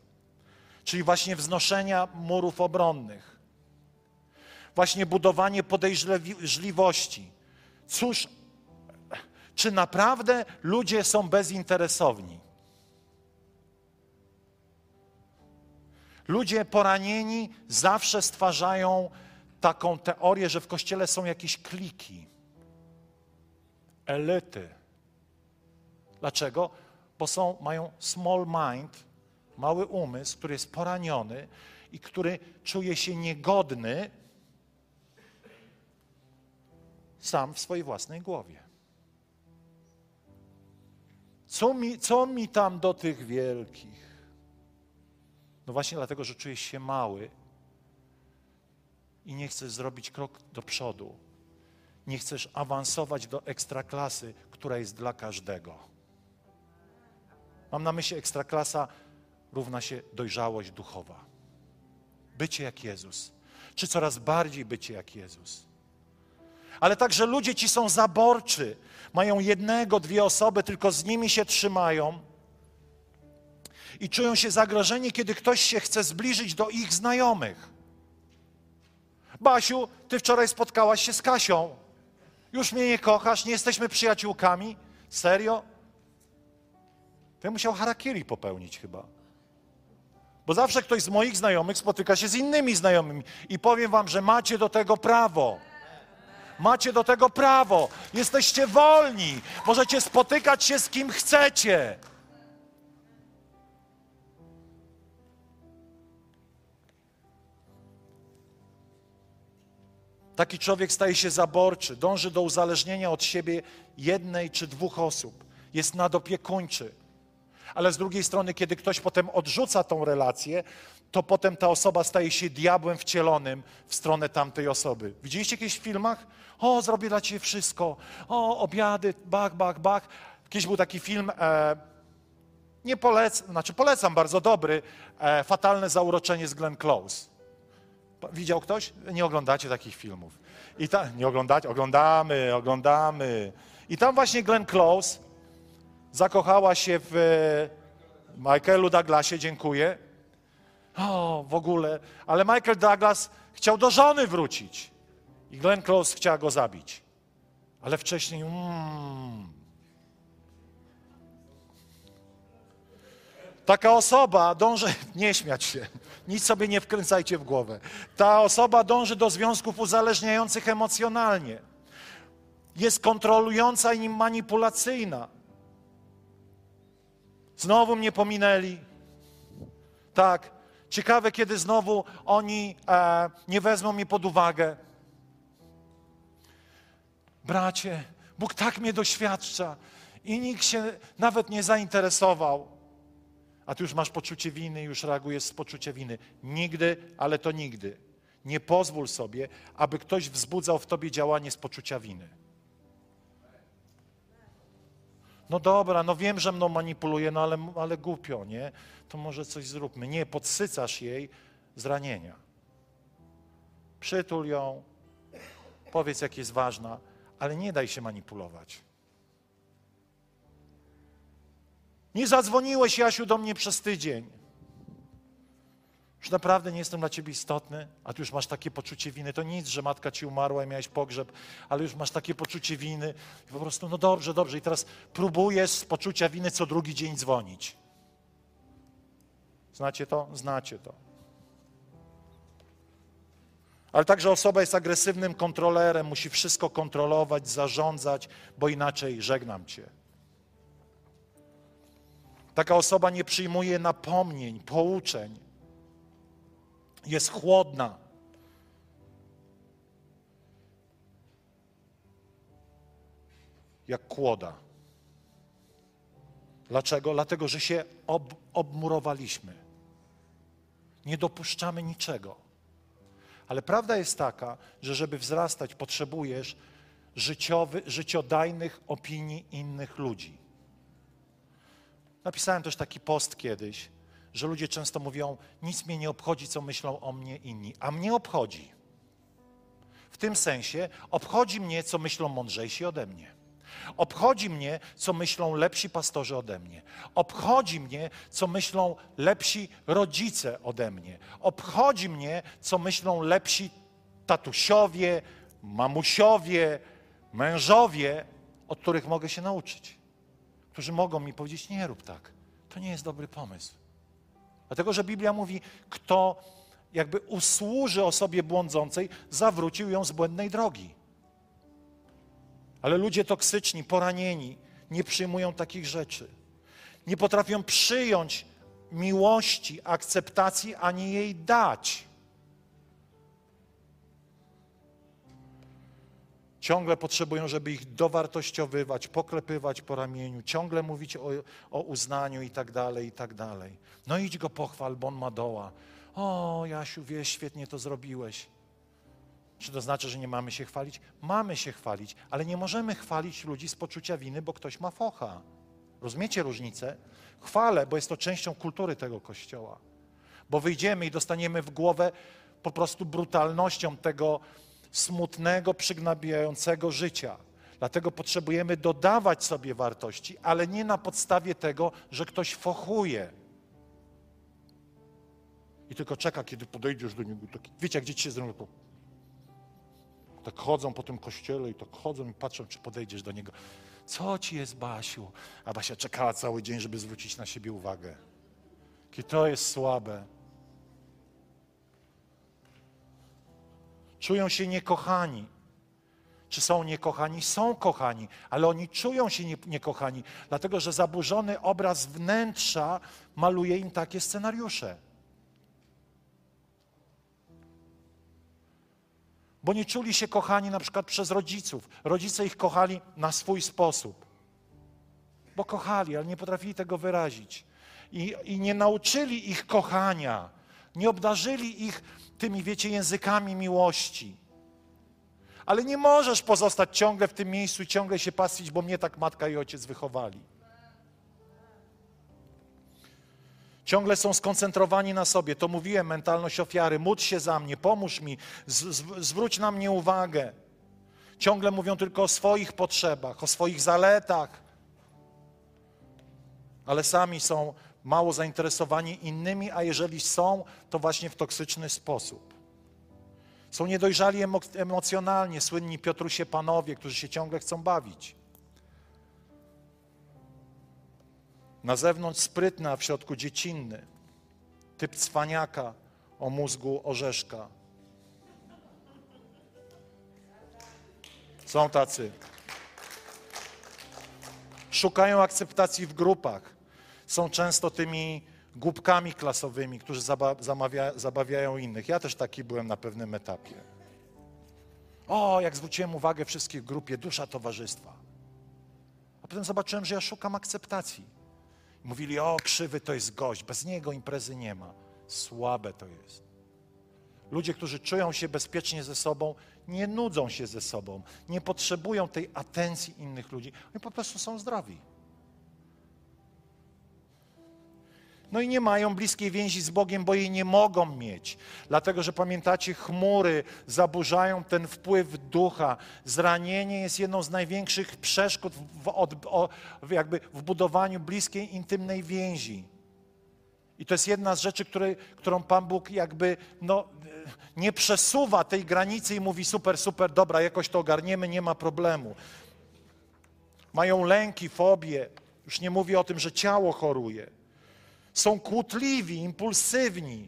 czyli właśnie wznoszenia murów obronnych, właśnie budowanie podejrzliwości. Cóż, czy naprawdę ludzie są bezinteresowni? Ludzie poranieni zawsze stwarzają taką teorię, że w kościele są jakieś kliki, elity. Dlaczego? Bo są, mają small mind, mały umysł, który jest poraniony i który czuje się niegodny sam w swojej własnej głowie. Co mi, co mi tam do tych wielkich? No właśnie dlatego, że czujesz się mały i nie chcesz zrobić krok do przodu. Nie chcesz awansować do ekstraklasy, która jest dla każdego. Mam na myśli ekstraklasa równa się dojrzałość duchowa. Bycie jak Jezus. Czy coraz bardziej bycie jak Jezus. Ale także ludzie ci są zaborczy. Mają jednego, dwie osoby, tylko z nimi się trzymają i czują się zagrożeni, kiedy ktoś się chce zbliżyć do ich znajomych. Basiu, ty wczoraj spotkałaś się z Kasią. Już mnie nie kochasz, nie jesteśmy przyjaciółkami? Serio? Ty musiał harakiri popełnić chyba. Bo zawsze ktoś z moich znajomych spotyka się z innymi znajomymi. I powiem wam, że macie do tego prawo. Macie do tego prawo. Jesteście wolni. Możecie spotykać się z kim chcecie. Taki człowiek staje się zaborczy, dąży do uzależnienia od siebie jednej czy dwóch osób, jest nadopiekuńczy. Ale z drugiej strony, kiedy ktoś potem odrzuca tą relację, to potem ta osoba staje się diabłem wcielonym w stronę tamtej osoby. Widzieliście kiedyś w filmach? O, zrobię dla ciebie wszystko. O, obiady, bach, bach, bach. Kiedyś był taki film, e, nie polecam, znaczy polecam, bardzo dobry, e, Fatalne zauroczenie z Glenn Close. Widział ktoś? Nie oglądacie takich filmów. I ta, nie oglądacie? Oglądamy, oglądamy. I tam właśnie Glenn Close zakochała się w e, Michaelu Douglasie, dziękuję. O, w ogóle. Ale Michael Douglas chciał do żony wrócić. I Glenn Close chciała go zabić. Ale wcześniej, mm, Taka osoba dąży, nie śmiać się, nic sobie nie wkręcajcie w głowę. Ta osoba dąży do związków uzależniających emocjonalnie. Jest kontrolująca i manipulacyjna. Znowu mnie pominęli. Tak. Ciekawe, kiedy znowu oni e, nie wezmą mnie pod uwagę. Bracie, Bóg tak mnie doświadcza i nikt się nawet nie zainteresował a ty już masz poczucie winy, już reagujesz z poczucia winy. Nigdy, ale to nigdy. Nie pozwól sobie, aby ktoś wzbudzał w tobie działanie z poczucia winy. No dobra, no wiem, że mną manipuluje, no ale, ale głupio, nie? To może coś zróbmy. Nie, podsycasz jej zranienia. Przytul ją, powiedz, jak jest ważna, ale nie daj się manipulować. Nie zadzwoniłeś, Jasiu, do mnie przez tydzień. Już naprawdę nie jestem dla ciebie istotny, a ty już masz takie poczucie winy. To nic, że matka ci umarła i miałeś pogrzeb, ale już masz takie poczucie winy i po prostu, no dobrze, dobrze. I teraz próbujesz z poczucia winy co drugi dzień dzwonić. Znacie to? Znacie to. Ale także osoba jest agresywnym kontrolerem, musi wszystko kontrolować, zarządzać, bo inaczej żegnam cię. Taka osoba nie przyjmuje napomnień, pouczeń. Jest chłodna. Jak kłoda. Dlaczego? Dlatego, że się ob, obmurowaliśmy. Nie dopuszczamy niczego. Ale prawda jest taka, że żeby wzrastać, potrzebujesz życiowy, życiodajnych opinii innych ludzi. Napisałem też taki post kiedyś, że ludzie często mówią: Nic mnie nie obchodzi, co myślą o mnie inni, a mnie obchodzi. W tym sensie obchodzi mnie, co myślą mądrzejsi ode mnie. Obchodzi mnie, co myślą lepsi pastorzy ode mnie. Obchodzi mnie, co myślą lepsi rodzice ode mnie. Obchodzi mnie, co myślą lepsi tatusiowie, mamusiowie, mężowie, od których mogę się nauczyć. Którzy mogą mi powiedzieć: Nie rób tak. To nie jest dobry pomysł. Dlatego, że Biblia mówi, kto jakby usłuży osobie błądzącej, zawrócił ją z błędnej drogi. Ale ludzie toksyczni, poranieni, nie przyjmują takich rzeczy. Nie potrafią przyjąć miłości, akceptacji, ani jej dać. Ciągle potrzebują, żeby ich dowartościowywać, poklepywać po ramieniu, ciągle mówić o, o uznaniu i tak dalej, i tak dalej. No idź go pochwal, bo on ma doła. O, Jasiu, wiesz, świetnie to zrobiłeś. Czy to znaczy, że nie mamy się chwalić? Mamy się chwalić, ale nie możemy chwalić ludzi z poczucia winy, bo ktoś ma focha. Rozumiecie różnicę? Chwalę, bo jest to częścią kultury tego kościoła. Bo wyjdziemy i dostaniemy w głowę po prostu brutalnością tego smutnego, przygnębiającego życia. Dlatego potrzebujemy dodawać sobie wartości, ale nie na podstawie tego, że ktoś fochuje. I tylko czeka, kiedy podejdziesz do niego. Taki, wiecie, jak dzieci się zrobią, tak chodzą po tym kościele i tak chodzą i patrzą, czy podejdziesz do niego. Co ci jest, Basiu? A Basia czekała cały dzień, żeby zwrócić na siebie uwagę. Jakie to jest słabe. Czują się niekochani. Czy są niekochani? Są kochani, ale oni czują się nie, niekochani, dlatego że zaburzony obraz wnętrza maluje im takie scenariusze. Bo nie czuli się kochani na przykład przez rodziców. Rodzice ich kochali na swój sposób. Bo kochali, ale nie potrafili tego wyrazić. I, i nie nauczyli ich kochania. Nie obdarzyli ich tymi, wiecie, językami miłości. Ale nie możesz pozostać ciągle w tym miejscu i ciągle się pastwić, bo mnie tak matka i ojciec wychowali. Ciągle są skoncentrowani na sobie. To mówiłem, mentalność ofiary. Módl się za mnie, pomóż mi, zwróć na mnie uwagę. Ciągle mówią tylko o swoich potrzebach, o swoich zaletach, ale sami są mało zainteresowani innymi, a jeżeli są, to właśnie w toksyczny sposób. Są niedojrzali emocjonalnie, słynni Piotrusie panowie, którzy się ciągle chcą bawić. Na zewnątrz sprytny, a w środku dziecinny. Typ cwaniaka o mózgu orzeszka. Są tacy. Szukają akceptacji w grupach. Są często tymi głupkami klasowymi, którzy zabawiają innych. Ja też taki byłem na pewnym etapie. O, jak zwróciłem uwagę wszystkich w grupie, dusza towarzystwa. A potem zobaczyłem, że ja szukam akceptacji. Mówili, o krzywy to jest gość, bez niego imprezy nie ma. Słabe to jest. Ludzie, którzy czują się bezpiecznie ze sobą, nie nudzą się ze sobą, nie potrzebują tej atencji innych ludzi. Oni po prostu są zdrowi. No i nie mają bliskiej więzi z Bogiem, bo jej nie mogą mieć. Dlatego, że pamiętacie, chmury zaburzają ten wpływ ducha. Zranienie jest jedną z największych przeszkód w, od, w, jakby w budowaniu bliskiej, intymnej więzi. I to jest jedna z rzeczy, którą Pan Bóg jakby no, nie przesuwa tej granicy i mówi super, super, dobra, jakoś to ogarniemy, nie ma problemu. Mają lęki, fobie. Już nie mówię o tym, że ciało choruje są kłótliwi, impulsywni.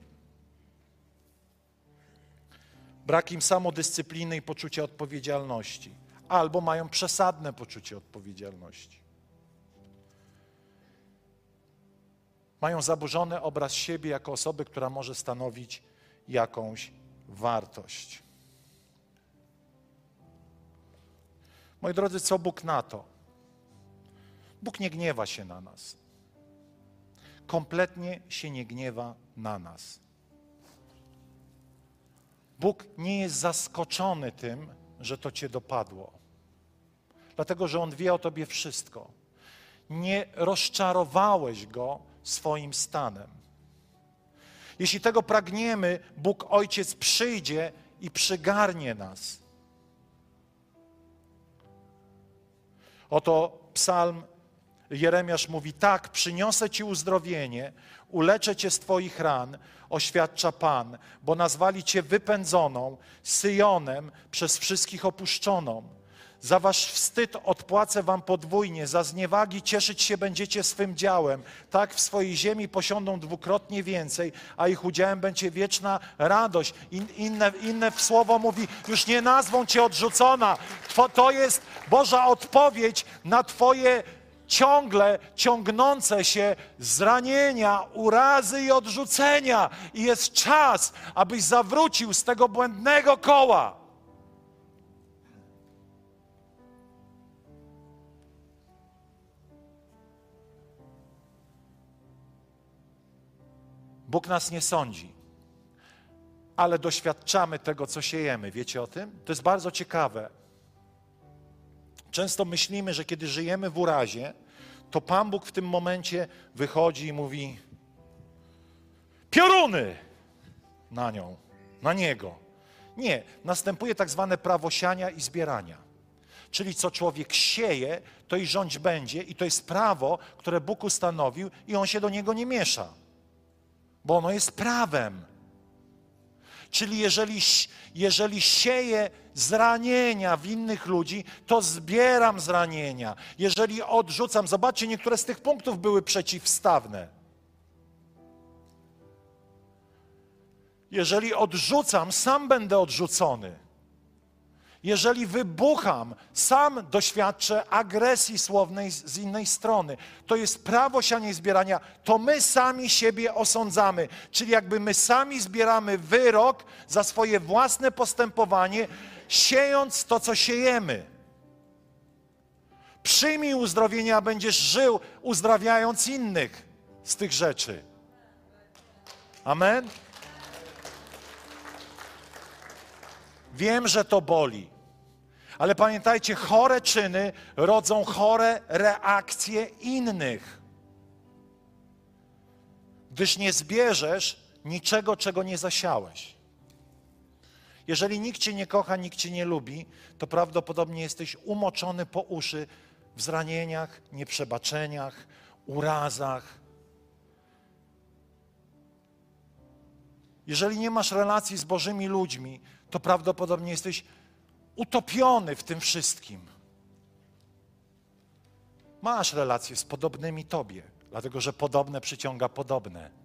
Brak im samodyscypliny i poczucia odpowiedzialności, albo mają przesadne poczucie odpowiedzialności. Mają zaburzony obraz siebie jako osoby, która może stanowić jakąś wartość. Moi drodzy, co Bóg na to? Bóg nie gniewa się na nas kompletnie się nie gniewa na nas. Bóg nie jest zaskoczony tym, że to cię dopadło. Dlatego, że On wie o tobie wszystko. Nie rozczarowałeś Go swoim stanem. Jeśli tego pragniemy, Bóg Ojciec przyjdzie i przygarnie nas. Oto psalm Jeremiasz mówi: Tak, przyniosę ci uzdrowienie, uleczę cię z twoich ran, oświadcza Pan, bo nazwali cię wypędzoną, Syjonem, przez wszystkich opuszczoną. Za wasz wstyd odpłacę wam podwójnie, za zniewagi cieszyć się będziecie swym działem. Tak w swojej ziemi posiądą dwukrotnie więcej, a ich udziałem będzie wieczna radość. In, inne, inne słowo mówi, już nie nazwą cię odrzucona. Two, to jest Boża odpowiedź na twoje ciągle ciągnące się zranienia, urazy i odrzucenia. I jest czas, abyś zawrócił z tego błędnego koła. Bóg nas nie sądzi, ale doświadczamy tego, co siejemy. Wiecie o tym? To jest bardzo ciekawe. Często myślimy, że kiedy żyjemy w urazie, to Pan Bóg w tym momencie wychodzi i mówi: Pioruny na nią, na niego. Nie, następuje tak zwane prawo siania i zbierania. Czyli co człowiek sieje, to i rządź będzie, i to jest prawo, które Bóg ustanowił, i on się do niego nie miesza bo ono jest prawem. Czyli jeżeli, jeżeli sieję zranienia w innych ludzi, to zbieram zranienia. Jeżeli odrzucam, zobaczcie, niektóre z tych punktów były przeciwstawne. Jeżeli odrzucam, sam będę odrzucony. Jeżeli wybucham, sam doświadczę agresji słownej z innej strony. To jest prawo siania i zbierania. To my sami siebie osądzamy. Czyli jakby my sami zbieramy wyrok za swoje własne postępowanie, siejąc to, co siejemy. Przyjmij uzdrowienie, a będziesz żył, uzdrawiając innych z tych rzeczy. Amen? Wiem, że to boli. Ale pamiętajcie, chore czyny rodzą chore reakcje innych. Gdyż nie zbierzesz niczego, czego nie zasiałeś. Jeżeli nikt cię nie kocha, nikt cię nie lubi, to prawdopodobnie jesteś umoczony po uszy w zranieniach, nieprzebaczeniach, urazach. Jeżeli nie masz relacji z Bożymi ludźmi, to prawdopodobnie jesteś utopiony w tym wszystkim. Masz relacje z podobnymi tobie, dlatego że podobne przyciąga podobne.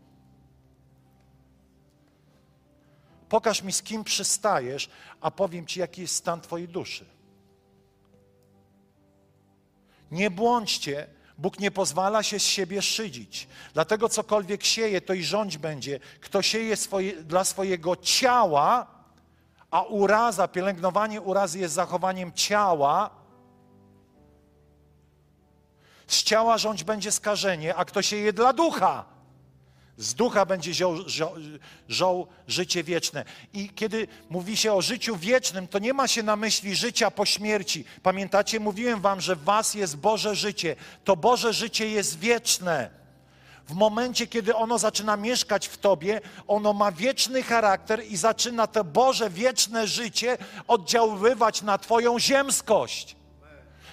Pokaż mi, z kim przystajesz, a powiem ci, jaki jest stan twojej duszy. Nie błądźcie, Bóg nie pozwala się z siebie szydzić. Dlatego cokolwiek sieje, to i rządź będzie. Kto sieje swoje, dla swojego ciała, a uraza, pielęgnowanie urazy jest zachowaniem ciała, z ciała rządź będzie skażenie, a kto się je dla ducha, z ducha będzie żoł, żoł, życie wieczne. I kiedy mówi się o życiu wiecznym, to nie ma się na myśli życia po śmierci. Pamiętacie, mówiłem wam, że w was jest Boże życie. To Boże życie jest wieczne. W momencie, kiedy ono zaczyna mieszkać w tobie, ono ma wieczny charakter i zaczyna to Boże wieczne życie oddziaływać na twoją ziemskość.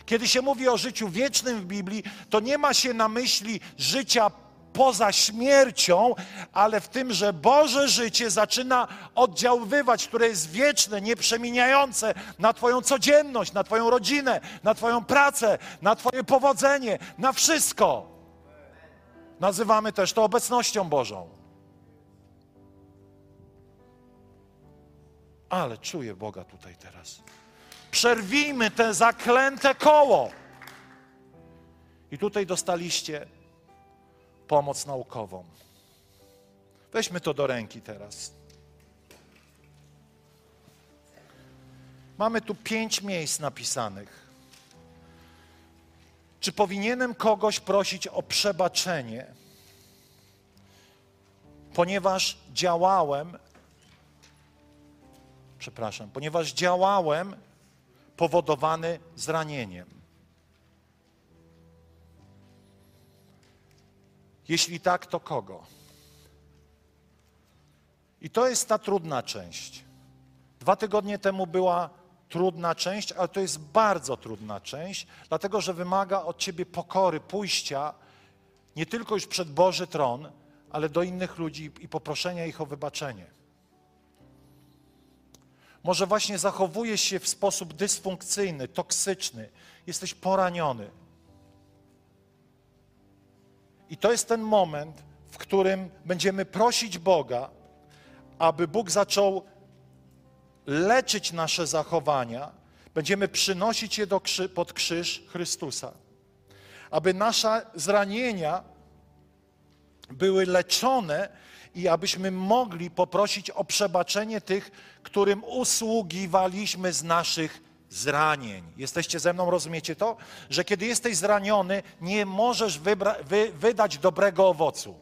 Kiedy się mówi o życiu wiecznym w Biblii, to nie ma się na myśli życia poza śmiercią, ale w tym, że Boże życie zaczyna oddziaływać, które jest wieczne, nieprzemieniające na Twoją codzienność, na Twoją rodzinę, na Twoją pracę, na Twoje powodzenie, na wszystko. Nazywamy też to obecnością Bożą. Ale czuję Boga tutaj teraz. Przerwijmy te zaklęte koło. I tutaj dostaliście pomoc naukową. Weźmy to do ręki teraz. Mamy tu pięć miejsc napisanych. Czy powinienem kogoś prosić o przebaczenie, ponieważ działałem przepraszam, ponieważ działałem powodowany zranieniem. Jeśli tak, to kogo? I to jest ta trudna część. Dwa tygodnie temu była trudna część, ale to jest bardzo trudna część, dlatego że wymaga od ciebie pokory, pójścia nie tylko już przed Boży tron, ale do innych ludzi i poproszenia ich o wybaczenie. Może właśnie zachowujesz się w sposób dysfunkcyjny, toksyczny, jesteś poraniony. I to jest ten moment, w którym będziemy prosić Boga, aby Bóg zaczął leczyć nasze zachowania, będziemy przynosić je do, pod krzyż Chrystusa. Aby nasze zranienia były leczone i abyśmy mogli poprosić o przebaczenie tych, którym usługiwaliśmy z naszych zranień. Jesteście ze mną, rozumiecie to? Że kiedy jesteś zraniony, nie możesz wybra- wy- wydać dobrego owocu.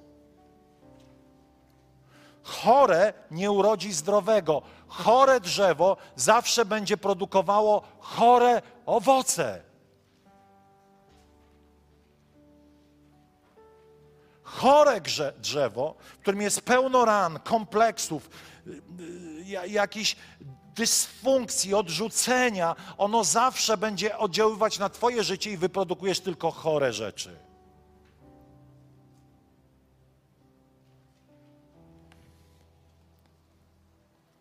Chore nie urodzi zdrowego. Chore drzewo zawsze będzie produkowało chore owoce. Chore drzewo, w którym jest pełno ran, kompleksów, y, y, jakichś dysfunkcji, odrzucenia, ono zawsze będzie oddziaływać na Twoje życie i wyprodukujesz tylko chore rzeczy.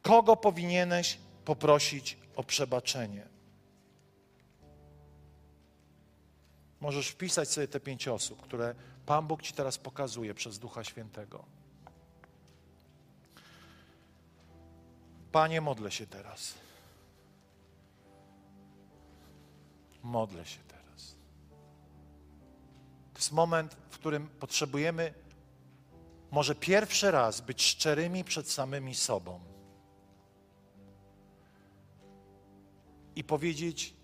Kogo powinieneś poprosić o przebaczenie? Możesz wpisać sobie te pięć osób, które Pan Bóg Ci teraz pokazuje przez Ducha Świętego. Panie, modlę się teraz. Modlę się teraz. To jest moment, w którym potrzebujemy może pierwszy raz być szczerymi przed samymi sobą. I powiedzieć,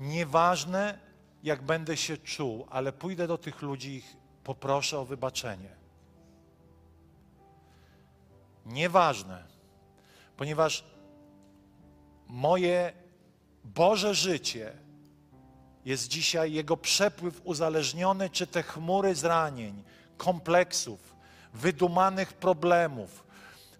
nieważne jak będę się czuł, ale pójdę do tych ludzi i ich poproszę o wybaczenie. Nieważne ponieważ moje Boże życie jest dzisiaj, jego przepływ uzależniony, czy te chmury zranień, kompleksów, wydumanych problemów,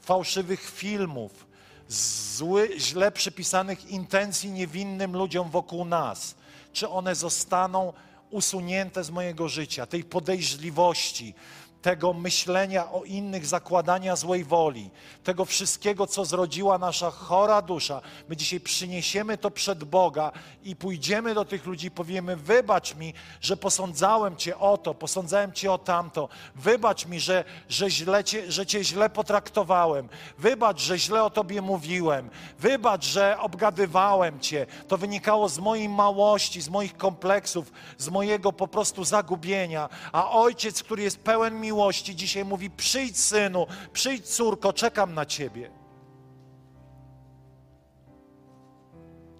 fałszywych filmów, zły, źle przypisanych intencji niewinnym ludziom wokół nas, czy one zostaną usunięte z mojego życia, tej podejrzliwości, tego myślenia o innych, zakładania złej woli, tego wszystkiego, co zrodziła nasza chora dusza. My dzisiaj przyniesiemy to przed Boga i pójdziemy do tych ludzi i powiemy: Wybacz mi, że posądzałem Cię o to, posądzałem Cię o tamto. Wybacz mi, że, że, źle cię, że Cię źle potraktowałem. Wybacz, że źle o Tobie mówiłem. Wybacz, że obgadywałem Cię. To wynikało z mojej małości, z moich kompleksów, z mojego po prostu zagubienia. A Ojciec, który jest pełen miłości, miłości dzisiaj mówi: przyjdź synu, przyjdź córko, czekam na ciebie.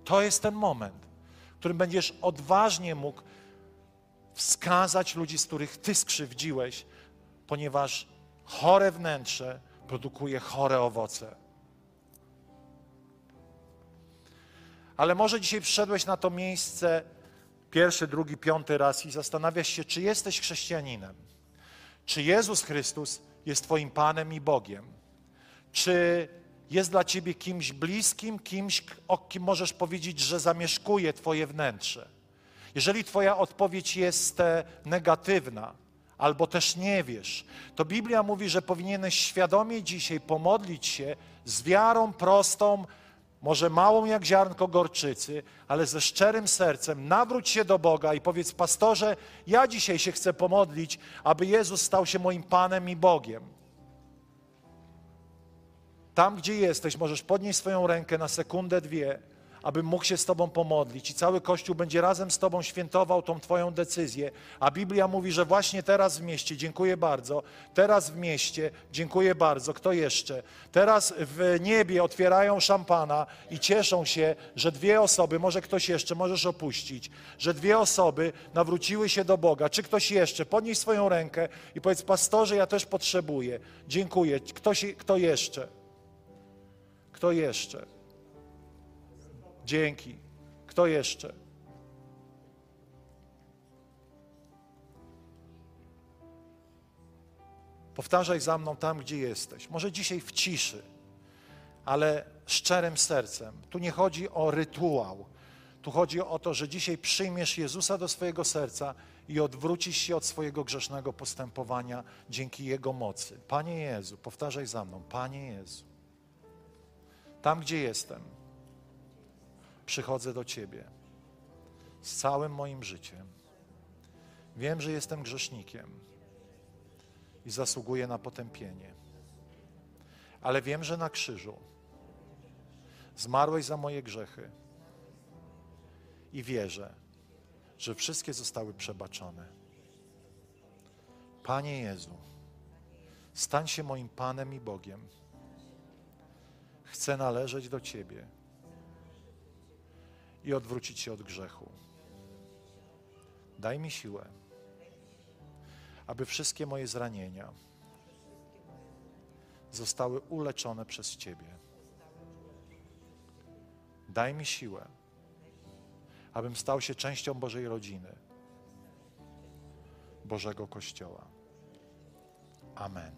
To jest ten moment, w którym będziesz odważnie mógł wskazać ludzi, z których ty skrzywdziłeś, ponieważ chore wnętrze produkuje chore owoce. Ale może dzisiaj przyszedłeś na to miejsce pierwszy, drugi, piąty raz i zastanawiasz się, czy jesteś chrześcijaninem. Czy Jezus Chrystus jest Twoim Panem i Bogiem? Czy jest dla Ciebie kimś bliskim, kimś, o kim możesz powiedzieć, że zamieszkuje Twoje wnętrze? Jeżeli Twoja odpowiedź jest e, negatywna, albo też nie wiesz, to Biblia mówi, że powinieneś świadomie dzisiaj pomodlić się z wiarą prostą, może małą jak ziarnko gorczycy, ale ze szczerym sercem nawróć się do Boga i powiedz, pastorze, ja dzisiaj się chcę pomodlić, aby Jezus stał się moim Panem i Bogiem. Tam, gdzie jesteś, możesz podnieść swoją rękę na sekundę, dwie abym mógł się z Tobą pomodlić i cały Kościół będzie razem z Tobą świętował tą Twoją decyzję. A Biblia mówi, że właśnie teraz w mieście, dziękuję bardzo, teraz w mieście, dziękuję bardzo, kto jeszcze? Teraz w niebie otwierają szampana i cieszą się, że dwie osoby, może ktoś jeszcze, możesz opuścić, że dwie osoby nawróciły się do Boga. Czy ktoś jeszcze? Podnieś swoją rękę i powiedz, pastorze, ja też potrzebuję. Dziękuję. Ktoś, kto jeszcze? Kto jeszcze? Dzięki. Kto jeszcze? Powtarzaj za mną tam, gdzie jesteś. Może dzisiaj w ciszy, ale szczerym sercem. Tu nie chodzi o rytuał. Tu chodzi o to, że dzisiaj przyjmiesz Jezusa do swojego serca i odwrócisz się od swojego grzesznego postępowania dzięki Jego mocy. Panie Jezu, powtarzaj za mną, Panie Jezu, tam gdzie jestem, przychodzę do Ciebie z całym moim życiem. Wiem, że jestem grzesznikiem i zasługuję na potępienie, ale wiem, że na krzyżu zmarłeś za moje grzechy i wierzę, że wszystkie zostały przebaczone. Panie Jezu, stań się moim Panem i Bogiem. Chcę należeć do Ciebie i odwrócić się od grzechu. Daj mi siłę, aby wszystkie moje zranienia zostały uleczone przez Ciebie. Daj mi siłę, abym stał się częścią Bożej rodziny, Bożego Kościoła. Amen.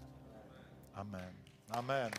Amen. Amen.